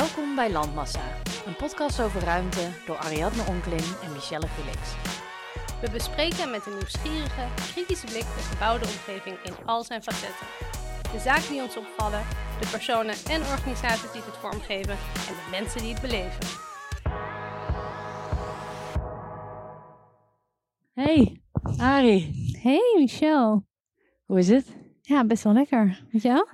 Welkom bij Landmassa, een podcast over ruimte door Ariadne Onklin en Michelle Felix. We bespreken met een nieuwsgierige, kritische blik de gebouwde omgeving in al zijn facetten. De zaken die ons opvallen, de personen en organisaties die het vormgeven en de mensen die het beleven. Hey, Ari, Hey Michel. hoe is het? Ja, best wel lekker. Met jou?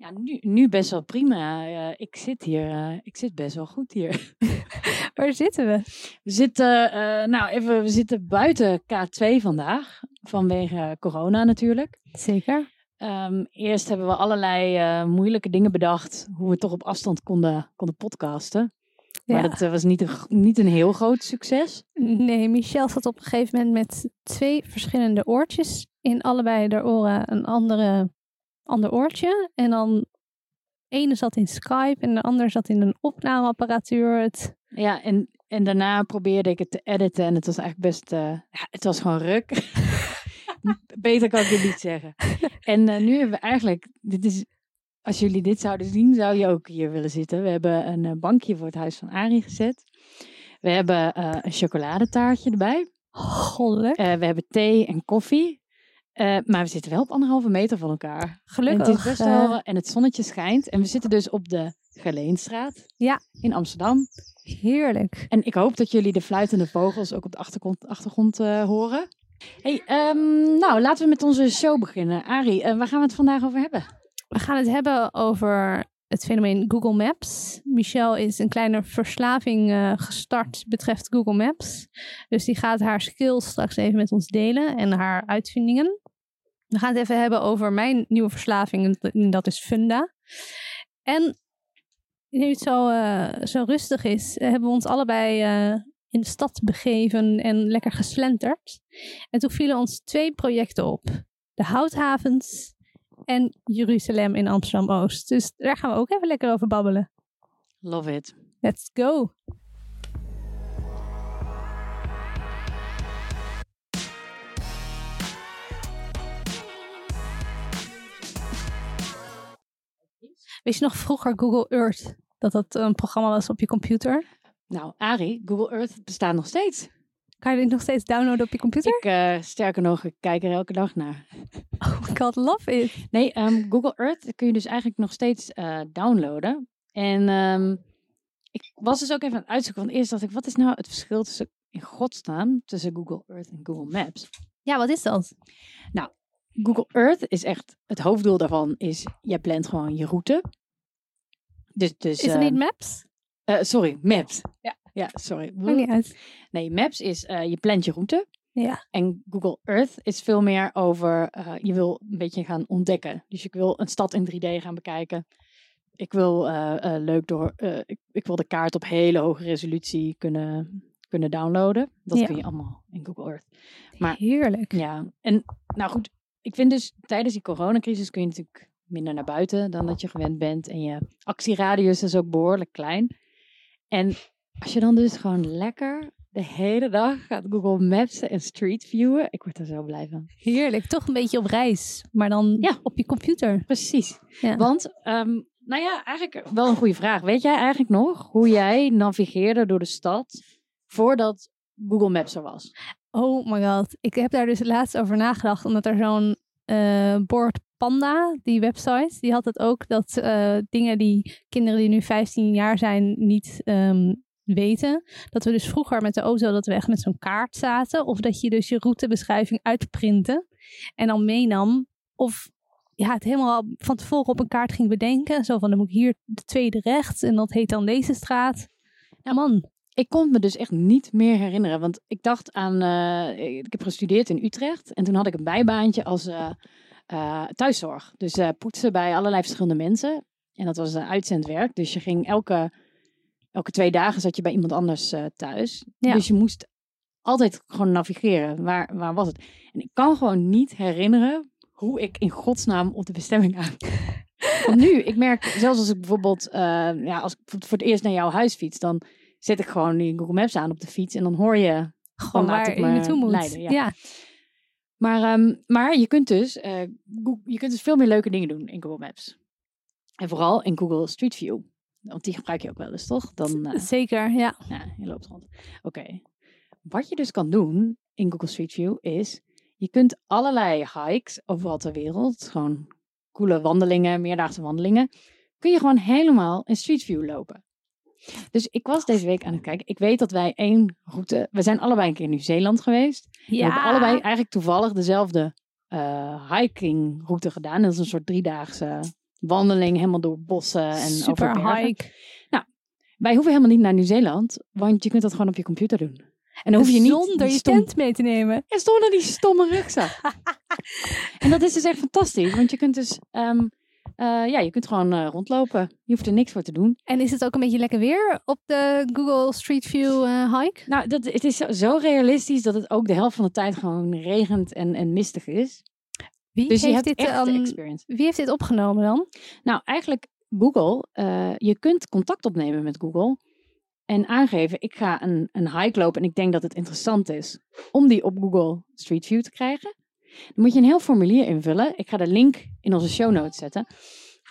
Ja, nu, nu best wel prima. Eh, ik zit hier, eh, ik zit best wel goed hier. Waar zitten we? We zitten, eh, nou even, we zitten buiten K2 vandaag, vanwege corona natuurlijk. Zeker. Ehm, eerst hebben we allerlei moeilijke dingen bedacht, hoe we toch op afstand konden, konden podcasten. Maar dat was niet een, niet een heel groot succes. Nee, Michel zat op een gegeven moment met twee verschillende oortjes. In allebei de oren een andere, ander oortje. En dan ene zat in Skype en de ander zat in een opnameapparatuur. Het, Ja, en, en daarna probeerde ik het te editen en het was eigenlijk best, eh, ja, het was gewoon ruk. Beter kan ik het niet zeggen. En eh, nu hebben we eigenlijk, dit is, als jullie dit zouden zien, zou je ook hier willen zitten. We hebben een eh, bankje voor het huis van Arie gezet. We hebben een chocoladetaartje erbij. goddelijk. We hebben thee en koffie. Eh, maar we zitten wel op anderhalve meter van elkaar. En Gelukkig. het, is best eh, wel, en het zonnetje schijnt. En we zitten dus op de Geleenstraat Ja. in Amsterdam. heerlijk. En ik hoop dat jullie de fluitende vogels ook op de achtergrond, achtergrond eh, horen. Hey, ehm, nou, laten we met onze show beginnen. Arie, waar gaan we het vandaag over hebben? We gaan het hebben over het fenomeen Google Maps. Michel is een kleine verslaving gestart betreft Google Maps. Dus die gaat haar skills straks even met ons delen en haar uitvindingen. We gaan het even hebben over mijn nieuwe verslaving en dat is Funda. En nu het zo, eh, zo rustig is, eh, hebben we ons allebei eh, in de stad begeven en lekker geslenterd. En toen vielen ons twee projecten op. De houthavens en Jeruzalem in Amsterdam-Oost. Dus daar gaan we ook even lekker over babbelen. Love it. Let's go! Weet je nog vroeger Google Earth? Dat dat een programma was op je computer? Nou, Arie, Google Earth bestaat nog steeds. Kan je dit nog steeds downloaden op je computer? Ik, eh, sterker nog, ik kijk er elke dag naar. Oh my god, love it! Nee, ehm, Google Earth kun je dus eigenlijk nog steeds eh, downloaden. En ehm, ik was dus ook even aan het uitzoeken. Want eerst dacht ik, wat is nou het verschil tussen, in godsnaam, tussen Google Earth en Google Maps? Ja, wat is dat? Google Earth is echt, het hoofddoel daarvan is, je plant gewoon je route. Dus, dus Is het niet ehm, Maps? eh, sorry, Maps. Ja. Ja, sorry. Maakt niet uit. Nee, Maps is, eh, je plant je route. Ja. En Google Earth is veel meer over, eh, je wil een beetje gaan ontdekken. Dus ik wil een stad in 3D gaan bekijken. Ik wil eh, eh, leuk door, eh, ik, ik wil de kaart op hele hoge resolutie kunnen, kunnen downloaden. Dat Ja. kun je allemaal in Google Earth. Maar- Heerlijk. Ja, en nou goed, ik vind dus tijdens die coronacrisis kun je natuurlijk minder naar buiten dan dat je gewend bent. En je actieradius is ook behoorlijk klein. En als je dan dus gewoon lekker de hele dag gaat Google Maps en Street Viewen, ik word er zo blij van. Heerlijk. Toch een beetje op reis, maar dan Ja. op je computer. Precies. Ja. Want, ehm, nou ja, eigenlijk wel een goede vraag. Weet jij eigenlijk nog hoe jij navigeerde door de stad voordat Google Maps er was? Oh my god. Ik heb daar dus laatst over nagedacht, omdat er zo'n eh Board Panda, die website, die had het ook dat eh, dingen die kinderen die nu 15 jaar zijn niet ehm, weten. Dat we dus vroeger met de auto dat we echt met zo'n kaart zaten. Of dat je dus je routebeschrijving uitprintte en dan meenam. Of ja, het helemaal van tevoren op een kaart ging bedenken. Zo van, dan moet ik hier de tweede rechts en dat heet dan deze straat. Nou, Man, Ik kon me dus echt niet meer herinneren. Want ik dacht aan. eh, ik heb gestudeerd in Utrecht. En toen had ik een bijbaantje als eh, eh, thuiszorg. Dus poetsen bij allerlei verschillende mensen. En dat was een uitzendwerk. Dus je ging elke, elke twee dagen zat je bij iemand anders thuis. Ja. Dus je moest altijd gewoon navigeren. Waar, waar was het? En ik kan gewoon niet herinneren hoe ik in godsnaam op de bestemming aan. Want nu, ik merk zelfs als ik bijvoorbeeld, ja, als ik voor het eerst naar jouw huis fiets, dan zet ik gewoon die Google Maps aan op de fiets en dan hoor je gewoon waar ik je naartoe moet. leiden, ja. ja. Maar, ehm, maar je, kunt dus, Goog- je kunt dus veel meer leuke dingen doen in Google Maps. En vooral in Google Street View. Want die gebruik je ook wel eens, toch? Dan, eh, Zeker, ja. ja, je loopt rond. Oké. Wat je dus kan doen in Google Street View is, je kunt allerlei hikes overal ter wereld, gewoon coole wandelingen, meerdaagse wandelingen, kun je gewoon helemaal in Street View lopen. Dus ik was deze week aan het kijken. Ik weet dat wij één route, we zijn allebei een keer in Nieuw-Zeeland geweest. We hebben allebei eigenlijk toevallig dezelfde eh hiking route gedaan. Dat is een soort driedaagse wandeling, helemaal door bossen en over super bergen. hike. Wij hoeven helemaal niet naar Nieuw-Zeeland, want je kunt dat gewoon op je computer doen. En dan hoef je niet Zonder je stom- tent mee te nemen. Ja, zonder die stomme rugzak. en dat is dus echt fantastisch, want je kunt dus, ehm, eh, ja, je kunt gewoon eh, rondlopen. Je hoeft er niks voor te doen. En is het ook een beetje lekker weer op de Google Street View eh, hike? Nou, dat, het is zo, zo realistisch dat het ook de helft van de tijd gewoon regent en, en mistig is. Wie, Dus heeft dit, ehm, wie heeft dit opgenomen dan? Nou, eigenlijk Google, eh, je kunt contact opnemen met Google en aangeven, ik ga een, een hike lopen en ik denk dat het interessant is om die op Google Street View te krijgen. Dan moet je een heel formulier invullen. Ik ga de link in onze show notes zetten.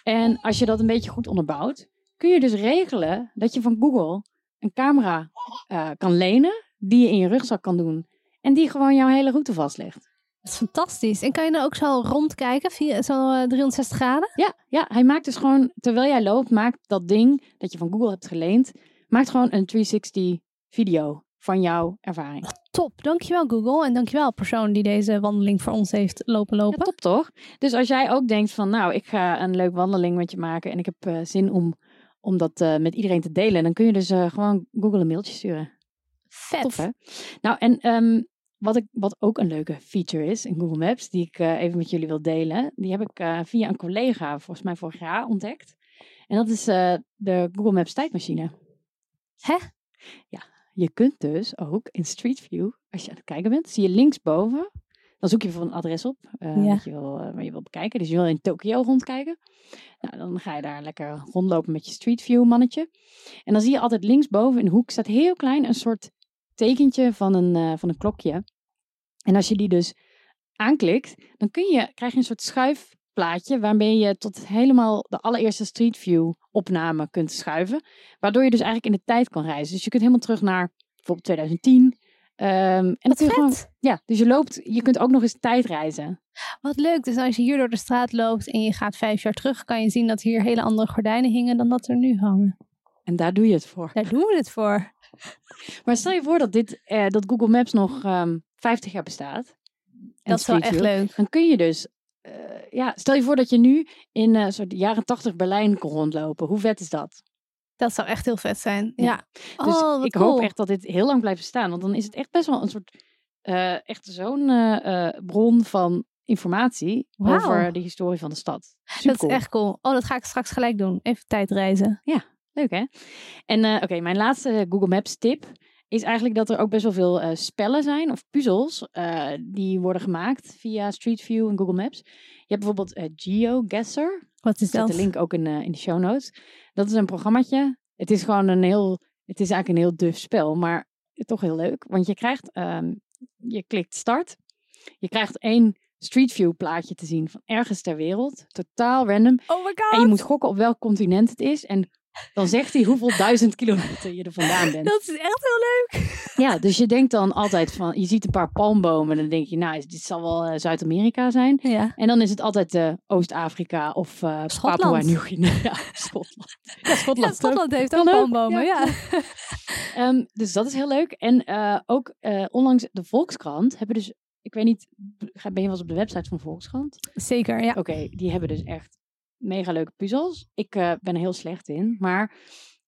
En als je dat een beetje goed onderbouwt, kun je dus regelen dat je van Google een camera eh, kan lenen, die je in je rugzak kan doen en die gewoon jouw hele route vastlegt. Dat is fantastisch. En kan je dan ook zo rondkijken, via zo eh, 360 graden? Ja, ja, hij maakt dus gewoon, terwijl jij loopt, maakt dat ding dat je van Google hebt geleend, maakt gewoon een 360 video van jouw ervaring. Top, dankjewel Google. En dankjewel persoon die deze wandeling voor ons heeft lopen Ja, lopen. top toch? Dus als jij ook denkt van, nou, ik ga een leuk wandeling met je maken en ik heb eh, zin om, om dat eh, met iedereen te delen, dan kun je dus eh, gewoon Google een mailtje sturen. Vet. Tof hè? Nou, en ehm, wat, ik, wat ook een leuke feature is in Google Maps, die ik even met jullie wil delen, die heb ik via een collega volgens mij vorig jaar ontdekt. En dat is de Google Maps tijdmachine. Hè? Ja, je kunt dus ook in Street View, als je aan het kijken bent, zie je linksboven, dan zoek je voor een adres op Ja. wat je wil, eh, waar je wil bekijken. Dus je wil in Tokio rondkijken. Nou, dan ga je daar lekker rondlopen met je Street View mannetje. En dan zie je altijd linksboven in de hoek staat heel klein een soort tekentje van een, eh, van een klokje. En als je die dus aanklikt, dan kun je, krijg je een soort schuifplaatje waarmee je tot helemaal de allereerste Street View opname kunt schuiven. Waardoor je dus eigenlijk in de tijd kan reizen. Dus je kunt helemaal terug naar bijvoorbeeld 2010. Ehm, en Wat je gewoon, ja, dus je loopt, je kunt ook nog eens tijdreizen. Wat leuk. Dus als je hier door de straat loopt en je gaat vijf jaar terug, kan je zien dat hier hele andere gordijnen hingen dan dat er nu hangen. En daar doe je het voor. Daar doen we het voor. Maar stel je voor dat, dit, eh, dat Google Maps nog ehm 50 jaar bestaat. Dat is wel echt leuk. Dan kun je dus, ja, stel je voor dat je nu in eh soort jaren 80 Berlijn kon rondlopen. Hoe vet is dat? Dat zou echt heel vet zijn. Ja. Ja. Dus oh, ik cool. hoop echt dat dit heel lang blijft bestaan. Want dan is het echt best wel een soort, eh, echt zo'n eh, eh, bron van informatie over de historie van de stad. Dat Supercool. is echt cool. Oh, dat ga ik straks gelijk doen. Even tijdreizen. Leuk hè? En eh, oké, mijn laatste Google Maps tip is eigenlijk dat er ook best wel veel eh, spellen zijn of puzzels eh, die worden gemaakt via Street View en Google Maps. Je hebt bijvoorbeeld eh, GeoGuessr. Wat is Ik dat? de link ook in, in de show notes. Dat is een programmaatje. Het is gewoon een heel, het is eigenlijk een heel duf spel, maar toch heel leuk. Want je krijgt, ehm, je klikt start. Je krijgt één Street View plaatje te zien van ergens ter wereld. Totaal random. Oh my god. En je moet gokken op welk continent het is. En dan zegt hij hoeveel duizend kilometer je er vandaan bent. Dat is echt heel leuk. Ja, dus je denkt dan altijd van, je ziet een paar palmbomen. En dan denk je, nou, dit zal wel eh, Zuid-Amerika zijn. Ja. En dan is het altijd eh, Oost-Afrika of eh Schotland. Papua Nieuw-Guinea. Schotland. Ja, Schotland. Ja, Schotland heeft ook palmbomen. ja. Ja. Ehm, dus dat is heel leuk. En ook onlangs de Volkskrant hebben dus, ik weet niet, ben je wel eens op de website van Volkskrant? Zeker, ja. Oké, die hebben dus echt mega leuke puzzels. Ik eh, ben er heel slecht in, maar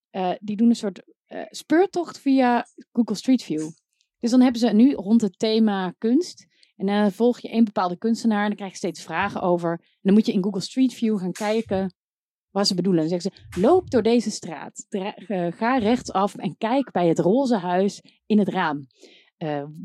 eh, die doen een soort eh, speurtocht via Google Street View. Dus dan hebben ze nu rond het thema kunst. En dan volg je één bepaalde kunstenaar en dan krijg je steeds vragen over. En dan moet je in Google Street View gaan kijken wat ze bedoelen. Dan zeggen ze, loop door deze straat. Ga rechtsaf en kijk bij het roze huis in het raam.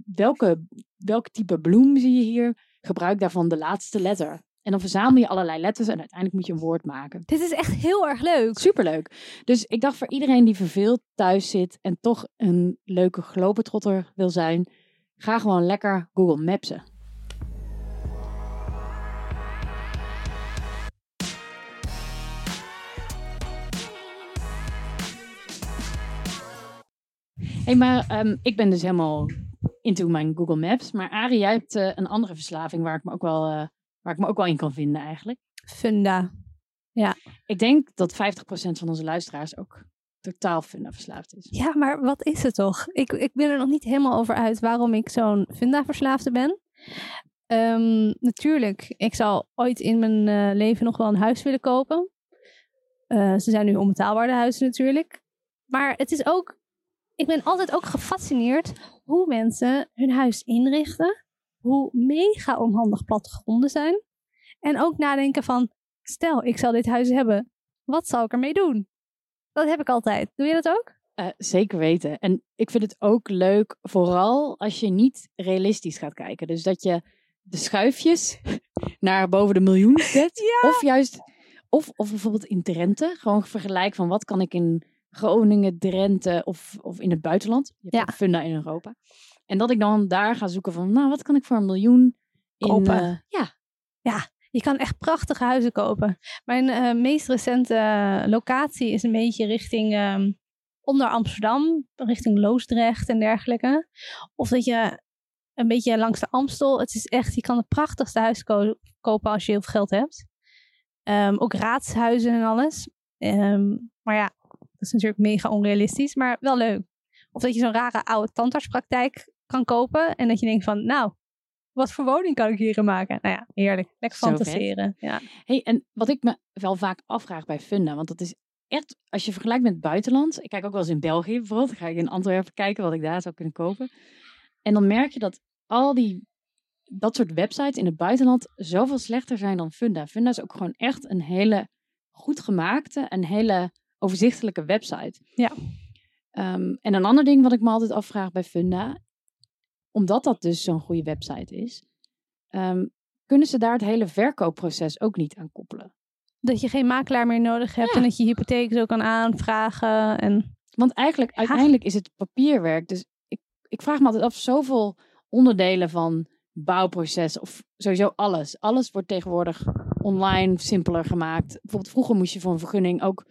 Welke, welk type bloem zie je hier? Gebruik daarvan de laatste letter. En dan verzamel je allerlei letters en uiteindelijk moet je een woord maken. Dit is echt heel erg leuk. Superleuk. Dus ik dacht voor iedereen die verveeld thuis zit en toch een leuke globetrotter wil zijn, ga gewoon lekker Google Mapsen. hey, maar ehm, ik ben dus helemaal into mijn Google Maps. Maar Arie, jij hebt eh, een andere verslaving waar ik me ook wel, eh, waar ik me ook wel in kan vinden eigenlijk. Funda. Ik denk dat 50% van onze luisteraars ook totaal Funda verslaafd is. Ja, maar wat is het toch? Ik, ik ben er nog niet helemaal over uit waarom ik zo'n Funda-verslaafde ben. Ehm, natuurlijk, ik zal ooit in mijn eh, leven nog wel een huis willen kopen. Eh, ze zijn nu onbetaalbaar, de huizen natuurlijk. Maar het is ook, ik ben altijd ook gefascineerd hoe mensen hun huis inrichten. Hoe mega onhandig plattegronden zijn. En ook nadenken van, stel ik zal dit huis hebben, wat zal ik ermee doen? Dat heb ik altijd. Doe je dat ook? Eh, zeker weten. En ik vind het ook leuk, vooral als je niet realistisch gaat kijken. Dus dat je de schuifjes naar boven de miljoen zet. Of juist, of, of bijvoorbeeld in Drenthe. Gewoon vergelijk van wat kan ik in Groningen, Drenthe of, of in het buitenland. Je hebt Ja. funda in Europa. En dat ik dan daar ga zoeken van, nou wat kan ik voor een miljoen in... Kopen. eh, ja, Je kan echt prachtige huizen kopen. Mijn eh, meest recente locatie is een beetje richting ehm, onder Amsterdam, richting Loosdrecht en dergelijke. Of dat je een beetje langs de Amstel. Het is echt, je kan het prachtigste huis ko- kopen als je heel veel geld hebt. Ehm, ook raadshuizen en alles. Ehm, maar ja, dat is natuurlijk mega onrealistisch, maar wel leuk. Of dat je zo'n rare oude tandartspraktijk kan kopen en dat je denkt van, nou, wat voor woning kan ik hierin maken? Nou ja, heerlijk. Lekker Zo vet. fantaseren. Ja. Hey, en wat ik me wel vaak afvraag bij Funda, want dat is echt, als je vergelijkt met het buitenland, ik kijk ook wel eens in België bijvoorbeeld, dan ga ik in Antwerpen kijken wat ik daar zou kunnen kopen. En dan merk je dat al die, dat soort websites in het buitenland zoveel slechter zijn dan Funda. Funda is ook gewoon echt een hele goed gemaakte, een hele overzichtelijke website. Ja. Ehm, en een ander ding wat ik me altijd afvraag bij Funda, omdat dat dus zo'n goede website is, ehm, kunnen ze daar het hele verkoopproces ook niet aan koppelen. Dat je geen makelaar meer nodig hebt Ja. en dat je hypotheek zo kan aanvragen. En Want eigenlijk, uiteindelijk is het papierwerk. Dus ik, ik vraag me altijd af, zoveel onderdelen van bouwproces of sowieso alles. Alles wordt tegenwoordig online simpeler gemaakt. Bijvoorbeeld vroeger moest je voor een vergunning ook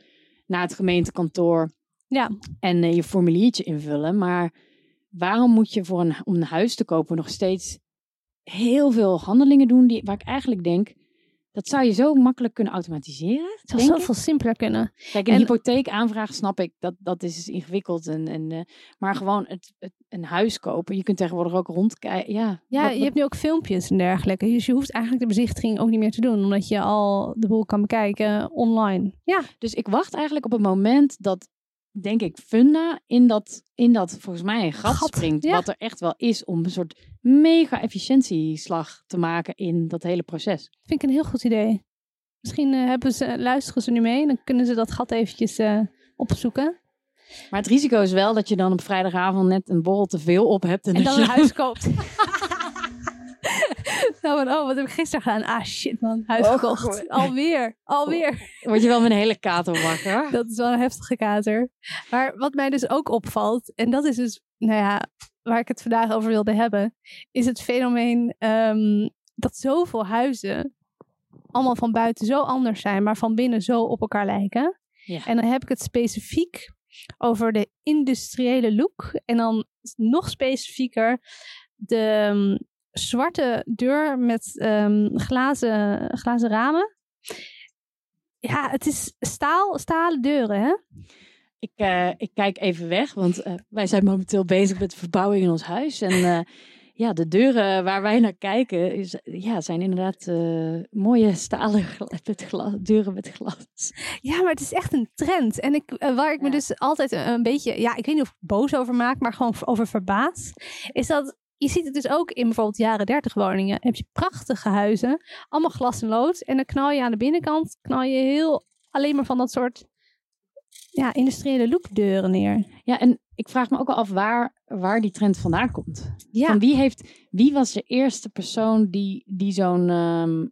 naar het gemeentekantoor ja, en eh, je formuliertje invullen. Maar waarom moet je voor een, om een huis te kopen nog steeds heel veel handelingen doen die, waar ik eigenlijk denk, dat zou je zo makkelijk kunnen automatiseren. het zou zoveel simpeler kunnen. Kijk, een En- hypotheek aanvragen snap ik, dat, dat is ingewikkeld. En, en, eh, maar gewoon het, het, een huis kopen, je kunt tegenwoordig ook rondkijken. Ja, Ja, wat- je hebt nu ook filmpjes en dergelijke. Dus je hoeft eigenlijk de bezichtiging ook niet meer te doen. Omdat je al de boel kan bekijken online. Ja, Dus ik wacht eigenlijk op het moment dat, denk ik, Funda in dat, in dat volgens mij een gat, Gat, springt. ja. Wat er echt wel is om een soort mega efficiëntieslag te maken in dat hele proces. vind ik een heel goed idee. Misschien eh, hebben ze, luisteren ze nu mee. Dan kunnen ze dat gat eventjes eh, opzoeken. Maar het risico is wel dat je dan op vrijdagavond net een borrel te veel op hebt. En, En dat dan je een huis koopt. nou, van, oh, wat heb ik gisteren gedaan? Ah, shit man, huis Oh, gekocht. goh. Alweer, alweer. word je wel met een hele kater wakker. Dat is wel een heftige kater. Maar wat mij dus ook opvalt, en dat is dus, nou ja, waar ik het vandaag over wilde hebben, is het fenomeen ehm, dat zoveel huizen allemaal van buiten zo anders zijn, maar van binnen zo op elkaar lijken. Ja. En dan heb ik het specifiek over de industriële look. En dan nog specifieker de ehm, zwarte deur met ehm, glazen, glazen ramen. Ja, het is staal, stalen deuren, hè? Ik, eh, ik kijk even weg, want eh, wij zijn momenteel bezig met de verbouwing in ons huis. En eh, ja, de deuren waar wij naar kijken is, ja, zijn inderdaad eh, mooie stalen gla- met glas, deuren met glas. Ja, maar het is echt een trend. En ik, waar ik me Ja. dus altijd een, een beetje, ja, ik weet niet of ik boos over maak, maar gewoon over verbaas, is dat je ziet het dus ook in bijvoorbeeld jaren 30 woningen. Heb je prachtige huizen, allemaal glas en lood. En dan knal je aan de binnenkant, knal je heel alleen maar van dat soort ja, industriële lookdeuren neer. Ja, en ik vraag me ook wel af waar, waar die trend vandaan komt. Ja, Van wie, heeft, wie was de eerste persoon die, die zo'n... ehm,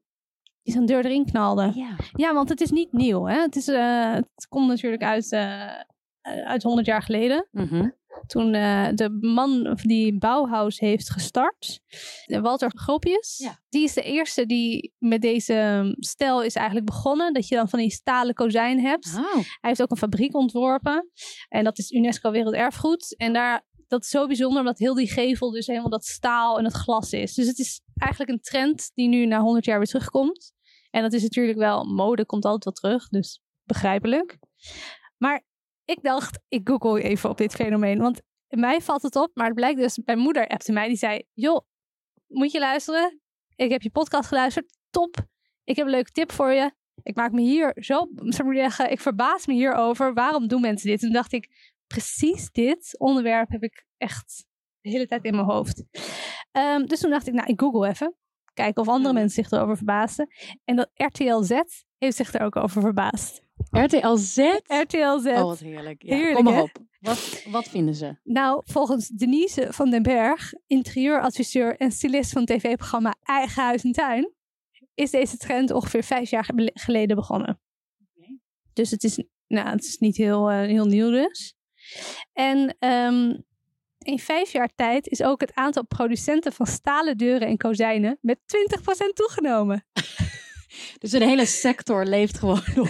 die zo'n deur erin knalde. ja. Ja, want het is niet nieuw. Hè? Het, is, eh, het komt natuurlijk uit, eh, uit 100 jaar geleden. mhm. Toen eh, de man die Bauhaus heeft gestart, eh, Walter Gropius, Ja. die is de eerste die met deze ehm, stijl is eigenlijk begonnen. Dat je dan van die stalen kozijn hebt. Oh, Hij heeft ook een fabriek ontworpen. En dat is UNESCO Werelderfgoed. En daar dat is zo bijzonder omdat heel die gevel dus helemaal dat staal en dat glas is. Dus het is eigenlijk een trend die nu na 100 jaar weer terugkomt. En dat is natuurlijk wel, mode komt altijd wel terug, dus begrijpelijk. Maar ik dacht, ik google even op dit fenomeen, want mij valt het op, maar het blijkt dus, mijn moeder appte mij, die zei, joh, moet je luisteren? Ik heb je podcast geluisterd, top. Ik heb een leuke tip voor je. Ik maak me hier zo, zou ik zeggen, ik verbaas me hierover. Waarom doen mensen dit? En toen dacht ik, precies dit onderwerp heb ik echt de hele tijd in mijn hoofd. Ehm, dus toen dacht ik, nou, ik google even. Kijken of andere mensen zich erover verbaasden. En dat RTL Z heeft zich er ook over verbaasd. RTL Z? RTL Z. Oh, wat heerlijk. Ja, Heerlijk, kom maar hè? op. Wat, wat vinden ze? Nou, volgens Denise van den Berg, interieuradviseur en stylist van het tv-programma Eigen Huis en Tuin, is deze trend ongeveer vijf jaar ge- geleden begonnen. Dus het is, nou, het is niet heel, eh, heel nieuw dus. En ehm, in vijf jaar tijd is ook het aantal producenten van stalen deuren en kozijnen met 20% toegenomen. Dus een hele sector leeft gewoon op,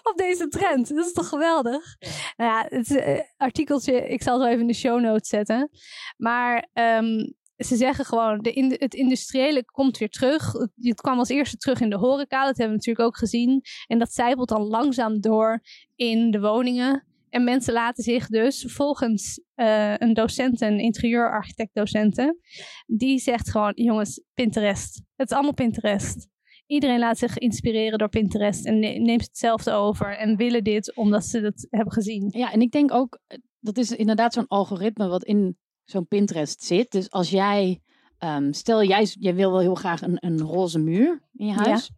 op deze trend. Dat is toch geweldig? Nou ja, het eh, artikeltje, ik zal het wel even in de show notes zetten. Maar ehm, ze zeggen gewoon, de in, het industriële komt weer terug. Het, het kwam als eerste terug in de horeca, dat hebben we natuurlijk ook gezien. En dat zijpelt dan langzaam door in de woningen. En mensen laten zich dus volgens eh, een docent, een interieurarchitect-docenten, die zegt gewoon, jongens, Pinterest. Het is allemaal Pinterest. Iedereen laat zich inspireren door Pinterest en ne- neemt hetzelfde over en willen dit omdat ze dat hebben gezien. Ja, en ik denk ook, eh, dat is inderdaad zo'n algoritme wat in zo'n Pinterest zit. Dus als jij, ehm, stel jij, jij wil wel heel graag een, een roze muur in je huis.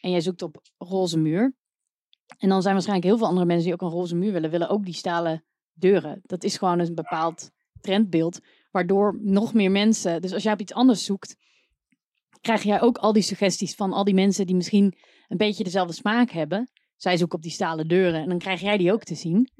En jij zoekt op roze muur. En dan zijn waarschijnlijk heel veel andere mensen die ook een roze muur willen, willen ook die stalen deuren. Dat is gewoon een bepaald trendbeeld, waardoor nog meer mensen, dus als jij op iets anders zoekt, krijg jij ook al die suggesties van al die mensen die misschien een beetje dezelfde smaak hebben. Zij zoeken op die stalen deuren en dan krijg jij die ook te zien.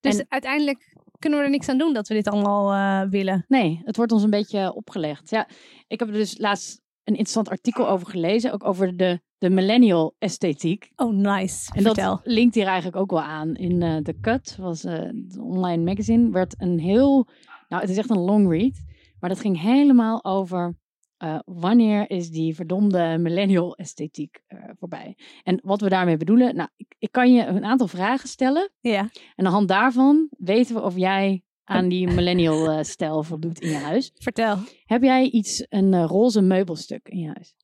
Dus En- uiteindelijk kunnen we er niks aan doen dat we dit allemaal eh, willen. Nee, het wordt ons een beetje opgelegd. Ja, ik heb er dus laatst een interessant artikel over gelezen, ook over de, de millennial esthetiek. Oh, nice. En Vertel. dat linkt hier eigenlijk ook wel aan. In eh The Cut, was eh, het online magazine, werd een heel, nou het is echt een long read, maar dat ging helemaal over eh, wanneer is die verdomde millennial esthetiek voorbij. En wat we daarmee bedoelen, nou ik, ik kan je een aantal vragen stellen Ja. en aan de hand daarvan weten we of jij aan die millennial eh, stijl voldoet in je huis. Vertel. Heb jij iets, een eh, roze meubelstuk in je huis?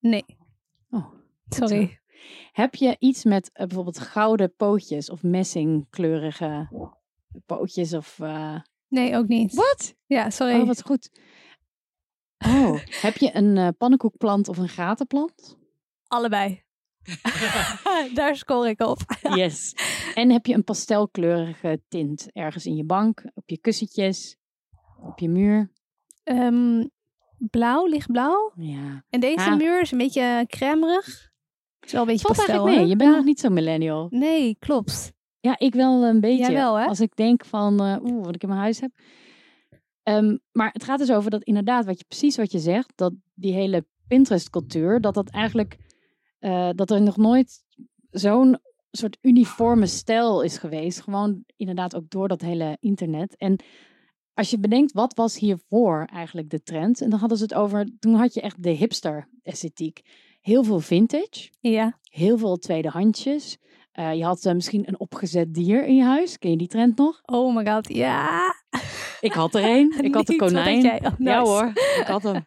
Nee. Oh, Sorry. Heb je iets met eh, bijvoorbeeld gouden pootjes of messingkleurige pootjes of... Nee, ook niet. Wat? Ja, sorry. Oh, wat goed. Oh, heb je een pannenkoekplant of een gatenplant? Allebei. Daar score ik op. Yes. En heb je een pastelkleurige tint ergens in je bank, op je kussentjes, op je muur? Ehm, blauw, lichtblauw. Ja. En deze Ah. muur is een beetje crèmerig. is wel een beetje Valt pastel, eigenlijk mee. hè? Je bent Ja. nog niet zo millennial. Nee, klopt. Ja, ik wel een beetje. Jij wel, hè? Als ik denk van, eh, oeh, wat ik in mijn huis heb. Ehm, maar het gaat dus over dat inderdaad, wat je, precies wat je zegt, dat die hele Pinterest-cultuur, dat dat eigenlijk, eh, dat er nog nooit zo'n soort uniforme stijl is geweest. Gewoon inderdaad ook door dat hele internet. En als je bedenkt, wat was hiervoor eigenlijk de trend? En dan hadden ze het over, toen had je echt de hipster-esthetiek. Heel veel vintage Ja. heel veel tweedehandsjes. Eh, je had eh, misschien een opgezet dier in je huis. Ken je die trend nog? Oh my god, ja. Ik had er een. Ik had een konijn. jij? Oh, Ja hoor, ik had hem.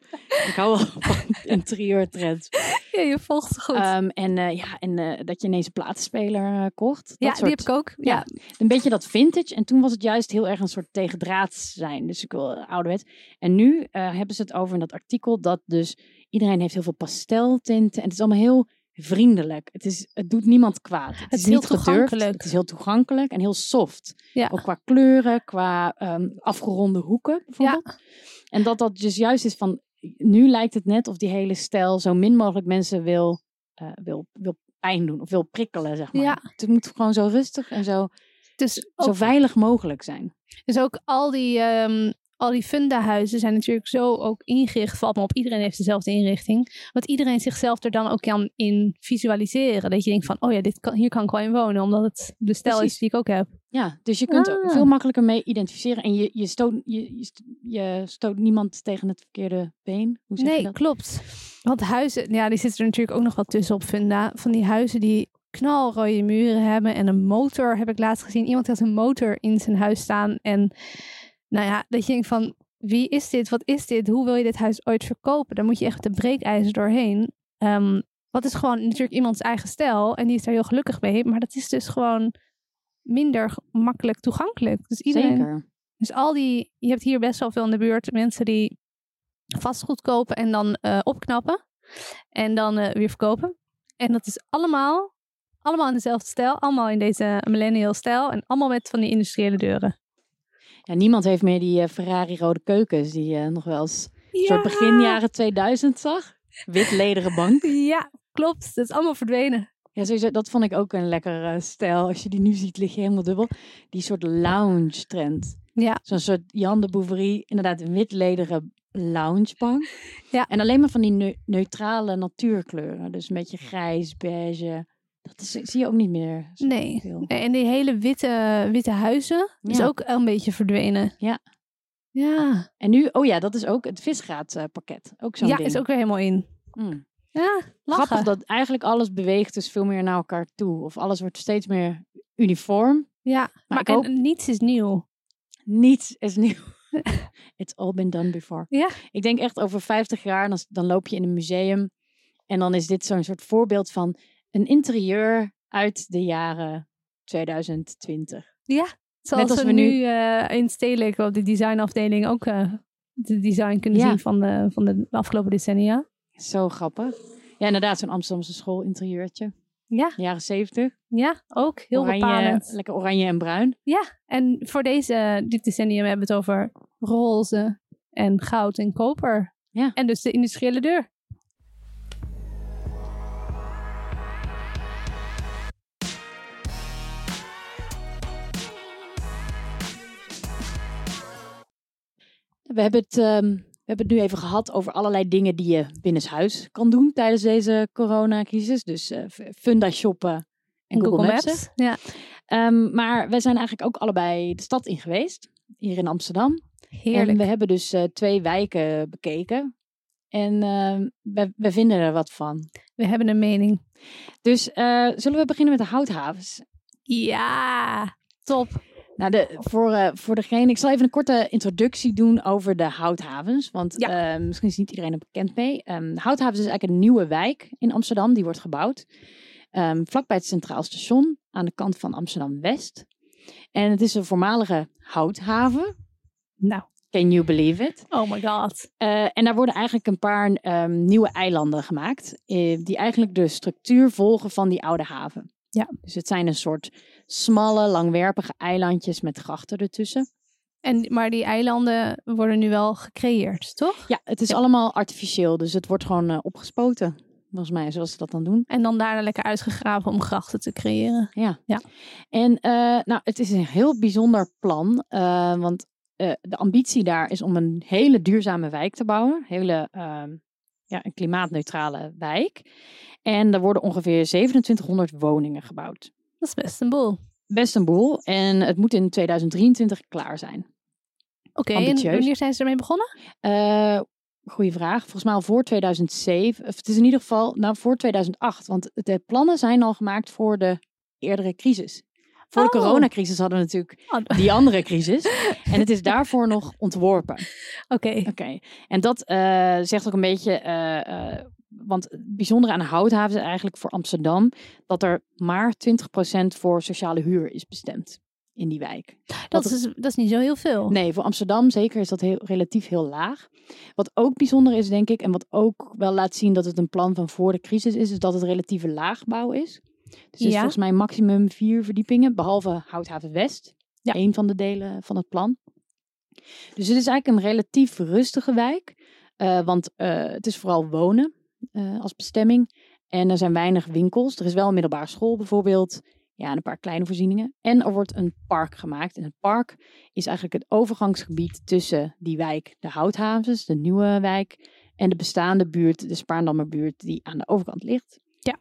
Ik hou wel van interieurtrends. Ja, je volgt goed. Ehm, en eh, ja, en dat je ineens een plaatspeler eh, kocht. Dat ja, soort, die heb ik ook. Ja. ja. Een beetje dat vintage. En toen was het juist heel erg een soort tegendraads zijn. Dus ik wil ouderwets. En nu hebben ze het over in dat artikel dat dus iedereen heeft heel veel pasteltinten. En het is allemaal heel vriendelijk. Het, is, het doet niemand kwaad. Het, is is heel niet toegankelijk. Het is heel toegankelijk en heel soft. Ja. Ook qua kleuren, qua ehm, afgeronde hoeken bijvoorbeeld. En dat dat dus juist is van, nu lijkt het net of die hele stijl zo min mogelijk mensen wil, eh, wil, wil pijn doen of wil prikkelen, zeg maar. Ja. Het moet gewoon zo rustig en zo, Dus zo veilig mogelijk zijn. dus ook al die, ehm, al die fundahuizen zijn natuurlijk zo ook ingericht. Valt me op, iedereen heeft dezelfde inrichting. Wat iedereen zichzelf er dan ook kan in visualiseren. Dat je denkt van, oh ja, dit kan, hier kan ik wel in wonen. Omdat het de stijl Precies. is die ik ook heb. Ja, dus je kunt er Ah. veel makkelijker mee identificeren. En je, je, stoot, je, je, st- je stoot niemand tegen het verkeerde been. Hoe zeg je Nee, dat? klopt. Want huizen, ja, die zitten er natuurlijk ook nog wat tussen op funda. Van die huizen die knalrode muren hebben en een motor, heb ik laatst gezien. Iemand had een motor in zijn huis staan. En nou ja, dat je denkt van, wie is dit? Wat is dit? Hoe wil je dit huis ooit verkopen? Daar moet je echt de breekijzer doorheen. Ehm, wat is gewoon natuurlijk iemands eigen stijl. En die is daar heel gelukkig mee. Maar dat is dus gewoon minder makkelijk toegankelijk. Dus iedereen, Zeker. dus al die, je hebt hier best wel veel in de buurt mensen die vastgoed kopen en dan eh, opknappen en dan eh, weer verkopen. En dat is allemaal, allemaal in dezelfde stijl, allemaal in deze millennial stijl en allemaal met van die industriële deuren. Ja, niemand heeft meer die eh, Ferrari rode keukens die je nog wel eens soort begin jaren 2000 zag. Wit lederen bank. Ja, klopt. Dat is allemaal verdwenen. Ja, sowieso, dat vond ik ook een lekkere stijl. Als je die nu ziet, lig je helemaal dubbel. Die soort lounge trend. Ja. Zo'n soort Jan de Bouverie, inderdaad een wit lederen loungebank. Ja. En alleen maar van die neu- neutrale natuurkleuren. Dus een beetje grijs, beige. Dat is, zie je ook niet meer. Nee. veel. En die hele witte, witte huizen is ook een beetje verdwenen. Ja. Ja, En nu, oh ja, dat is ook het visgraatpakket. Ook zo'n ja ding. is ook weer helemaal in. Mm. Ja, lachen. Grappig dat eigenlijk alles beweegt dus veel meer naar elkaar toe. Of alles wordt steeds meer uniform. Ja, maar, ik en hoop- niets is nieuw. Niets is nieuw. It's all been done before. Ja. Ik denk echt over 50 jaar, dan, dan loop je in een museum. En dan is dit zo'n soort voorbeeld van een interieur uit de jaren 2020. Zoals als we, we nu eh, in Stedelijk op de designafdeling ook eh, de design kunnen Ja. zien van de, van de afgelopen decennia. Zo grappig. Ja, inderdaad, zo'n Amsterdamse schoolinterieurtje. Ja, Jaren 70. ja ook heel oranje, bepalend. Lekker oranje en bruin. Ja, en voor deze, dit decennium hebben we het over roze en goud en koper. Ja. En dus de industriële deur. We hebben, het, ehm, we hebben het nu even gehad over allerlei dingen die je binnenshuis kan doen tijdens deze coronacrisis. Dus f- funda shoppen en Google, Maps. Ja, Ehm, maar we zijn eigenlijk ook allebei de stad in geweest, hier in Amsterdam. heerlijk. En we hebben dus eh, twee wijken bekeken. En ehm, we, we vinden er wat van. We hebben een mening. Dus eh, zullen we beginnen met de houthavens? Ja, top. Nou, de, voor, eh, voor degene, ik zal even een korte introductie doen over de houthavens. Want Ja. eh, misschien is niet iedereen er bekend mee. Ehm, de houthavens is eigenlijk een nieuwe wijk in Amsterdam. Die wordt gebouwd. Ehm, vlakbij het Centraal Station aan de kant van Amsterdam-West. En het is een voormalige houthaven. Nou, Can you believe it? oh my god. Eh, en daar worden eigenlijk een paar ehm, nieuwe eilanden gemaakt. die eigenlijk de structuur volgen van die oude haven. Ja. Dus het zijn een soort smalle, langwerpige eilandjes met grachten ertussen. En, maar die eilanden worden nu wel gecreëerd, toch? Ja, het is allemaal artificieel. Dus het wordt gewoon eh, opgespoten. Volgens mij, zoals ze dat dan doen. En dan daarna lekker uitgegraven om grachten te creëren. Ja. Ja. En eh, nou, het is een heel bijzonder plan. eh, want de ambitie daar is om een hele duurzame wijk te bouwen. Hele ehm, ja, een klimaatneutrale wijk. En er worden ongeveer 2700 woningen gebouwd. Dat is best een boel. Best een boel. En het moet in 2023 klaar zijn. Oké, en wanneer zijn ze ermee begonnen? Eh goeie vraag. Volgens mij al voor 2007. Of het is in ieder geval nou, voor 2008. Want de plannen zijn al gemaakt voor de eerdere crisis. Voor de Oh. coronacrisis hadden we natuurlijk Oh, die andere crisis. En het is daarvoor nog ontworpen. Oké, Oké. En dat eh, zegt ook een beetje. eh, eh, want het bijzondere aan de houthaven is eigenlijk voor Amsterdam. dat er maar 20% voor sociale huur is bestemd in die wijk. dat, is, dat is niet zo heel veel. Nee, voor Amsterdam zeker is dat heel, relatief heel laag. Wat ook bijzonder is, denk ik, en wat ook wel laat zien dat het een plan van voor de crisis is, is dat het relatieve laagbouw is. Dus het is Ja. volgens mij maximum vier verdiepingen, behalve Houthaven West. Ja. Een van de delen van het plan. Dus het is eigenlijk een relatief rustige wijk. eh, want eh, het is vooral wonen eh, als bestemming. En er zijn weinig winkels. Er is wel een middelbare school bijvoorbeeld. Ja, en een paar kleine voorzieningen. En er wordt een park gemaakt. En het park is eigenlijk het overgangsgebied tussen die wijk, de Houthavens, de nieuwe wijk, en de bestaande buurt, de Spaarndammerbuurt, die aan de overkant ligt. Ja.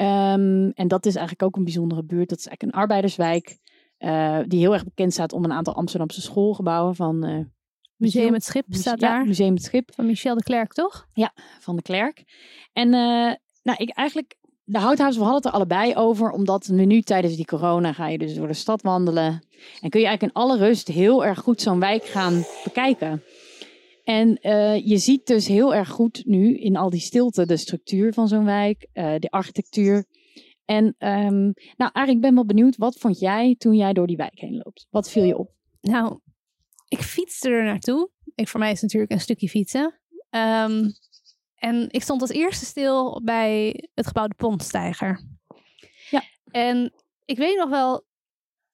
Ehm, en dat is eigenlijk ook een bijzondere buurt. Dat is eigenlijk een arbeiderswijk, eh, die heel erg bekend staat om een aantal Amsterdamse schoolgebouwen van... eh, Museum het Schip staat ja, daar. Museum het Schip Van Michel de Klerk, toch? van de Klerk. En eh, nou, ik eigenlijk, de houthavens, we hadden het er allebei over, omdat we nu tijdens die corona ga je dus door de stad wandelen. En kun je eigenlijk in alle rust heel erg goed zo'n wijk gaan bekijken. En eh, je ziet dus heel erg goed nu in al die stilte de structuur van zo'n wijk, eh, de architectuur. En ehm, nou, Arie, ik ben wel benieuwd, wat vond jij toen jij door die wijk heen loopt? Wat viel je op? Nou, ik fietste er naartoe. Ik, voor mij is het natuurlijk een stukje fietsen. Ehm, en ik stond als eerste stil bij het gebouw de Pontstijger. Ja. En ik weet nog wel,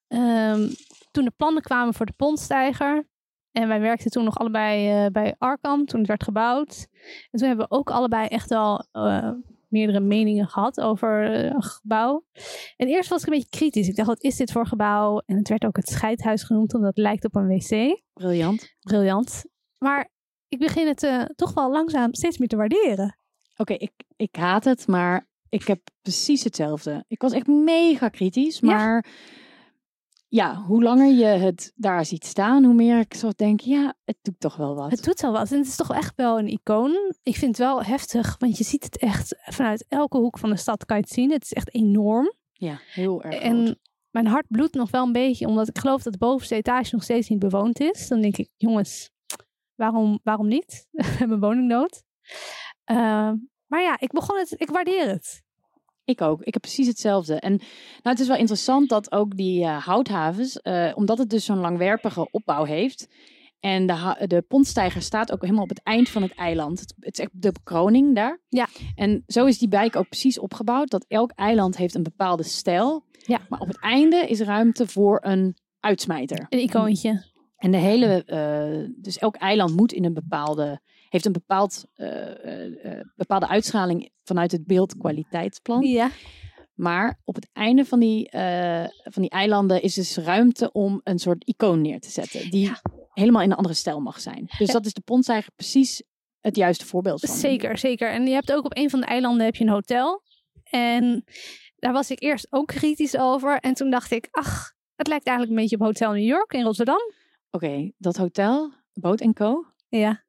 ehm, toen de plannen kwamen voor de Pontstijger. En wij werkten toen nog allebei eh, bij Arkham, toen het werd gebouwd. En toen hebben we ook allebei echt wel eh, meerdere meningen gehad over eh, een gebouw. En eerst was ik een beetje kritisch. Ik dacht, wat is dit voor gebouw? En het werd ook het scheidhuis genoemd, omdat het lijkt op een wc. Briljant. Briljant. Maar ik begin het toch wel langzaam steeds meer te waarderen. Oké, ik, ik haat het, maar ik heb precies hetzelfde. Ik was echt mega kritisch, maar ja, hoe langer je het daar ziet staan, hoe meer ik zo denk, ja, het doet toch wel wat. Het doet wel wat. En het is toch echt wel een icoon. Ik vind het wel heftig, want je ziet het echt vanuit elke hoek van de stad kan je het zien. Het is echt enorm. Ja, heel erg groot. En mijn hart bloedt nog wel een beetje, omdat ik geloof dat de bovenste etage nog steeds niet bewoond is. Dan denk ik, jongens, waarom, waarom niet? We hebben woningnood. Uh, maar ja, ik begon het, ik waardeer het. Ik ook. Ik heb precies hetzelfde. En nou, het is wel interessant dat ook die uh, houthavens, uh, omdat het dus zo'n langwerpige opbouw heeft. En de, de pontstijger staat ook helemaal op het eind van het eiland. Het, het is echt de bekroning daar. Ja. En zo is die wijk ook precies opgebouwd. Dat elk eiland heeft een bepaalde stijl. Ja. Maar op het einde is ruimte voor een uitsmijter. Een icoontje. En de hele, uh, dus elk eiland moet in een bepaalde, heeft een bepaald, uh, bepaalde uitschaling vanuit het beeldkwaliteitsplan. Ja. Maar op het einde van die, van die eilanden is dus ruimte om een soort icoon neer te zetten. Die Ja. helemaal in een andere stijl mag zijn. Dus Ja. dat is de Ponstijger precies het juiste voorbeeld van. Zeker, zeker. En je hebt ook op een van de eilanden heb je een hotel. En daar was ik eerst ook kritisch over. En toen dacht ik, ach, het lijkt eigenlijk een beetje op Hotel New York in Rotterdam. Oké, dat hotel, Boat Co. Ja.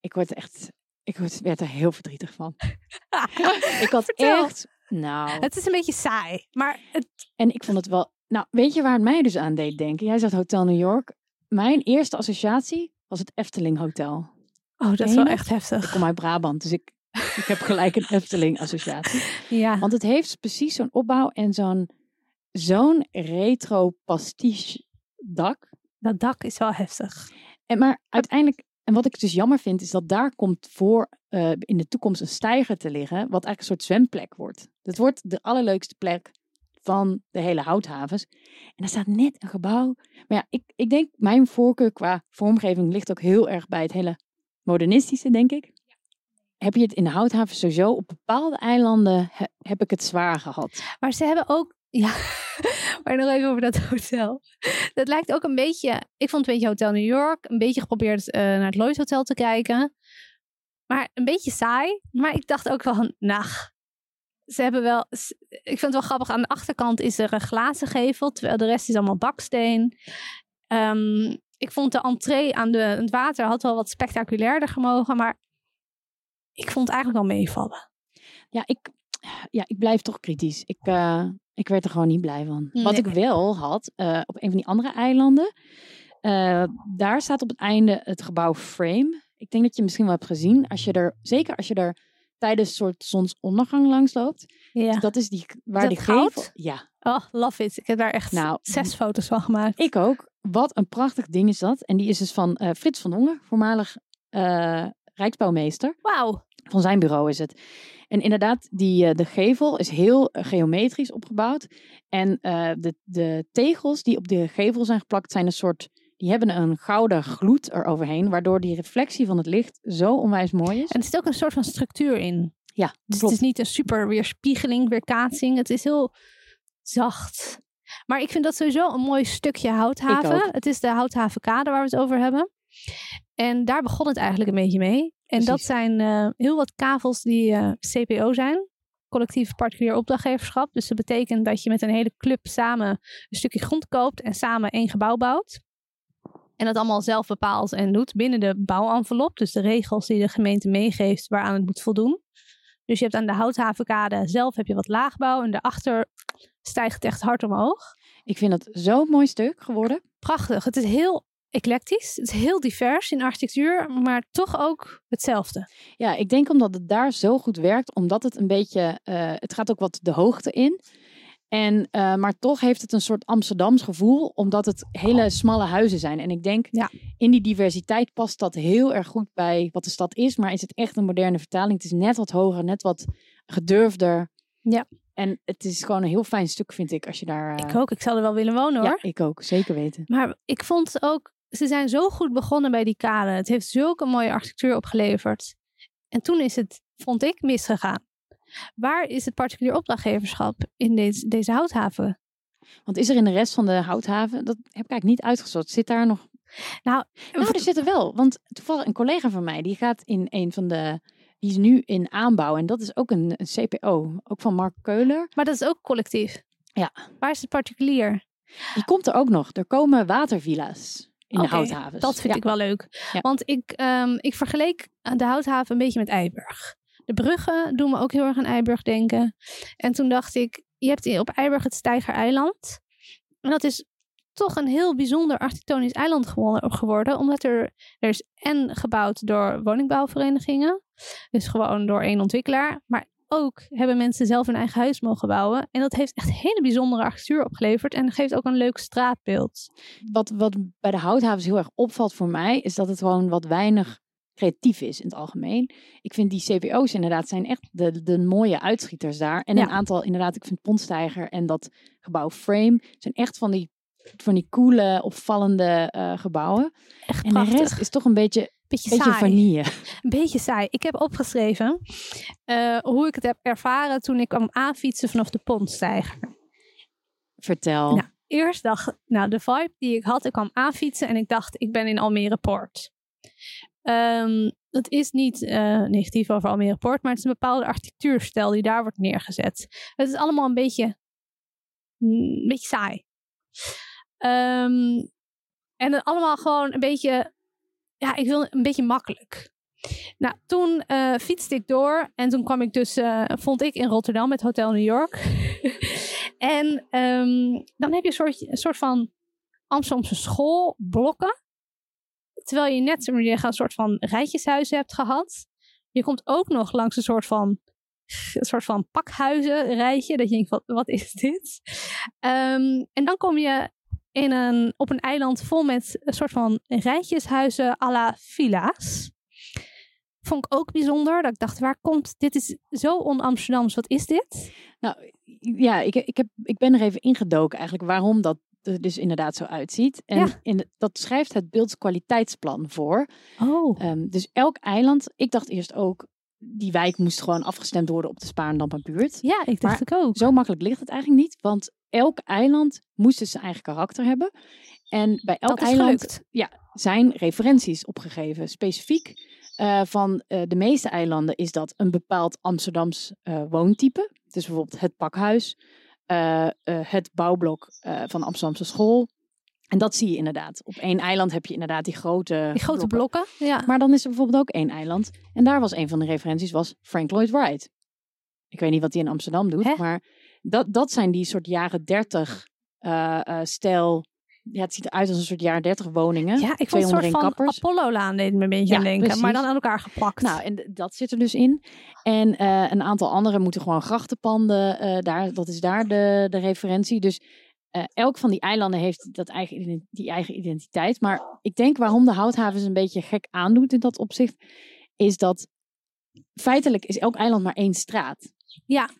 Ik word echt, ik word, werd er heel verdrietig van. ik had Vertel. echt, nou, Het is een beetje saai. Maar het, En ik vond het wel. Nou, weet je waar het mij dus aan deed denken? Jij zegt Hotel New York. Mijn eerste associatie was het Efteling Hotel. oh, dat is wel echt heftig. Ik kom uit Brabant, dus ik, ik heb gelijk een Efteling associatie. Ja. Want het heeft precies zo'n opbouw en zo'n zo'n retro pastiche dak. Dat dak is wel heftig. En maar uiteindelijk, en wat ik dus jammer vind, is dat daar komt voor eh, in de toekomst een steiger te liggen, wat eigenlijk een soort zwemplek wordt. Dat wordt de allerleukste plek van de hele houthavens. En daar staat net een gebouw. Maar ja, ik, ik denk, mijn voorkeur qua vormgeving ligt ook heel erg bij het hele modernistische, denk ik. Heb je het in de houthavens sowieso? Op bepaalde eilanden he- heb ik het zwaar gehad. Maar ze hebben ook. Ja, maar nog even over dat hotel. Dat lijkt ook een beetje. Ik vond het een beetje Hotel New York. Een beetje geprobeerd eh, naar het Lloyd Hotel te kijken. Maar een beetje saai. Maar ik dacht ook wel, nou. Ze hebben wel. Ik vind het wel grappig. Aan de achterkant is er een glazen gevel. Terwijl de rest is allemaal baksteen. Ehm, ik vond de entree aan de, het water had wel wat spectaculairder gemogen. Maar ik vond het eigenlijk wel meevallen. Ja, ik, ja, ik blijf toch kritisch. Ik, eh, ik werd er gewoon niet blij van. Wat ik wel had, eh, op een van die andere eilanden, eh, daar staat op het einde het gebouw Frame. Ik denk dat je misschien wel hebt gezien, als je er, zeker als je er tijdens een soort zonsondergang langs loopt. Ja. Dat is die, waar dat die gevel... goud? Ja, Oh, love it. Ik heb daar echt Nou, zes foto's van gemaakt. ik ook. Wat een prachtig ding is dat. En die is dus van Frits van Dongen, voormalig Rijksbouwmeester. Wauw. Van zijn bureau is het. En inderdaad, die, eh, de gevel is heel eh, geometrisch opgebouwd. En eh, de, de tegels die op de gevel zijn geplakt zijn een soort... Die hebben een gouden gloed eroverheen, waardoor die reflectie van het licht zo onwijs mooi is. En er zit ook een soort van structuur in. Ja, Dus het is niet een super weerspiegeling, weerkaatsing. Het is heel zacht. Maar ik vind dat sowieso een mooi stukje houthaven. Het is de houthavenkade waar we het over hebben. En daar begon het eigenlijk een beetje mee. En dat zijn eh, heel wat kavels die eh, CPO zijn. Collectief particulier opdrachtgeverschap. Dus dat betekent dat je met een hele club samen een stukje grond koopt en samen één gebouw bouwt. En dat allemaal zelf bepaalt en doet binnen de bouwenvelop. Dus de regels die de gemeente meegeeft waaraan het moet voldoen. Dus je hebt aan de houthavenkade zelf heb je wat laagbouw. En daarachter stijgt het echt hard omhoog. Ik vind dat zo'n mooi stuk geworden. Prachtig. Het is heel eclectisch. Het is heel divers in architectuur. Maar toch ook hetzelfde. Ja, ik denk omdat het daar zo goed werkt, omdat het een beetje, eh, het gaat ook wat de hoogte in. En, eh, maar toch heeft het een soort Amsterdams gevoel, omdat het hele smalle huizen zijn. En ik denk, Ja. in die diversiteit past dat heel erg goed bij wat de stad is. Maar is het echt een moderne vertaling? Het is net wat hoger, net wat gedurfder. Ja. En het is gewoon een heel fijn stuk, vind ik, als je daar... eh, Ik ook. Ik zou er wel willen wonen hoor. Ja, ik ook. Zeker weten. Maar ik vond ook, ze zijn zo goed begonnen bij die kade. Het heeft zulke mooie architectuur opgeleverd. En toen is het, vond ik, misgegaan. Waar is het particulier opdrachtgeverschap in deze, deze houthaven? Want is er in de rest van de houthaven, dat heb ik eigenlijk niet uitgezocht, zit daar nog... Nou, Nou, er zit er wel. Want toevallig een collega van mij, die gaat in een van de... Die is nu in aanbouw en dat is ook een, een CPO. Ook van Mark Keuler. maar dat is ook collectief. Ja. Waar is het particulier? Die komt er ook nog. Er komen watervilla's in de houthavens. Dat vind Ja. ik wel leuk. Ja. Want ik, ehm, ik vergeleek de houthaven een beetje met Eiburg. De bruggen doen me ook heel erg aan Eiburg denken. En toen dacht ik, je hebt op Eiburg het Steigereiland. En dat is toch een heel bijzonder architectonisch eiland gewo- geworden. Omdat er, er is en gebouwd door woningbouwverenigingen. Dus gewoon door één ontwikkelaar. Maar ook hebben mensen zelf hun eigen huis mogen bouwen. En dat heeft echt hele bijzondere architectuur opgeleverd. En geeft ook een leuk straatbeeld. Wat, wat bij de houthavens heel erg opvalt voor mij, is dat het gewoon wat weinig creatief is in het algemeen. Ik vind die CPO's inderdaad zijn echt de, de mooie uitschieters daar. En Ja. een aantal, inderdaad, ik vind Pontstijger en dat gebouw Frame zijn echt van die, van die coole, opvallende eh, gebouwen. Echt En de prachtig. rest is toch een beetje, beetje, beetje saai. vanille. Een beetje saai. Ik heb opgeschreven eh, hoe ik het heb ervaren toen ik kwam aanfietsen vanaf de Pontstijger. Vertel. Nou, eerst dacht nou de vibe die ik had, ik kwam aanfietsen en ik dacht ik ben in Almere Poort. Ehm, dat is niet eh, negatief over Almere Poort, maar het is een bepaalde architectuurstijl die daar wordt neergezet. Het is allemaal een beetje, mm, een beetje saai. Ehm, en het allemaal gewoon een beetje, ja, ik wil een beetje makkelijk. Nou, toen eh, fietste ik door en toen kwam ik dus, eh, vond ik in Rotterdam met Hotel New York. en ehm, dan heb je een soort, een soort van Amsterdamse schoolblokken. Terwijl je net een soort van rijtjeshuizen hebt gehad. Je komt ook nog langs een soort van, een soort van pakhuizen rijtje. Dat je denkt, wat, wat is dit? Ehm, en dan kom je in een, op een eiland vol met een soort van rijtjeshuizen à la villa's. Vond ik ook bijzonder. Dat ik dacht, waar komt... Dit is zo on-Amsterdams. Wat is dit? Nou, ja, ik, ik, heb, ik ben er even ingedoken eigenlijk waarom dat er dus inderdaad zo uitziet. En Ja. in, de- dat schrijft het beeldskwaliteitsplan voor. Oh. Ehm, dus elk eiland, ik dacht eerst ook, die wijk moest gewoon afgestemd worden op de Spaarndamp buurt. Ja, ik dacht ik ook. Zo makkelijk ligt het eigenlijk niet, want elk eiland moest dus zijn eigen karakter hebben. En bij elk eiland gelukt. zijn referenties opgegeven. Specifiek eh, van eh, de meeste eilanden is dat een bepaald Amsterdams eh, woontype. Dus bijvoorbeeld het pakhuis, het bouwblok van de Amsterdamse school. En dat zie je inderdaad. Op één eiland heb je inderdaad die grote, Die grote blokken. Ja. Maar dan is er bijvoorbeeld ook één eiland. En daar was een van de referenties was Frank Lloyd Wright. Ik weet niet wat hij in Amsterdam doet, Hè? maar dat, dat zijn die soort jaren dertig eh, eh, stijl. Ja, het ziet eruit als een soort jaren dertig woningen. Ja, ik vond een soort van kappers. Apollo-laan deed me een beetje Ja, aan denken. Maar dan aan elkaar geplakt. Nou, en dat zit er dus in. En eh, een aantal andere moeten gewoon grachtenpanden. daar, dat is daar de, de referentie. Dus elk van die eilanden heeft dat eigen, die eigen identiteit. Maar ik denk waarom de houthavens een beetje gek aandoet in dat opzicht. Is dat feitelijk is elk eiland maar één straat. Ja.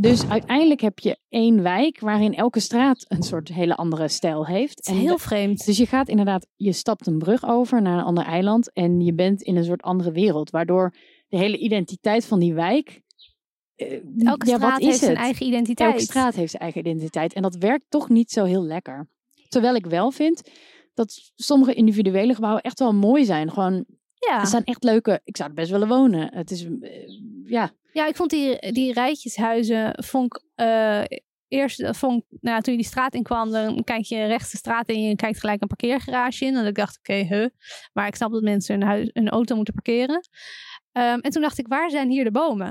Dus uiteindelijk heb je één wijk waarin elke straat een soort hele andere stijl heeft. heel vreemd. Dus je gaat inderdaad, je stapt een brug over naar een ander eiland en je bent in een soort andere wereld. Waardoor de hele identiteit van die wijk eh, Elke ja, straat heeft zijn eigen identiteit. Elke straat heeft zijn eigen identiteit. En dat werkt toch niet zo heel lekker. Terwijl ik wel vind dat sommige individuele gebouwen echt wel mooi zijn. Gewoon, Ja. er staan echt leuke... Ik zou er best willen wonen. Het is, eh, ja, ja, ik vond die, die rijtjeshuizen, vond ik, eh, eerst, eh, vond, nou, toen je die straat in kwam, dan kijk je rechts de straat in en je kijkt gelijk een parkeergarage in. En ik dacht, oké, huh. Maar ik snap dat mensen hun, huis, hun auto moeten parkeren. Ehm, en toen dacht ik, waar zijn hier de bomen?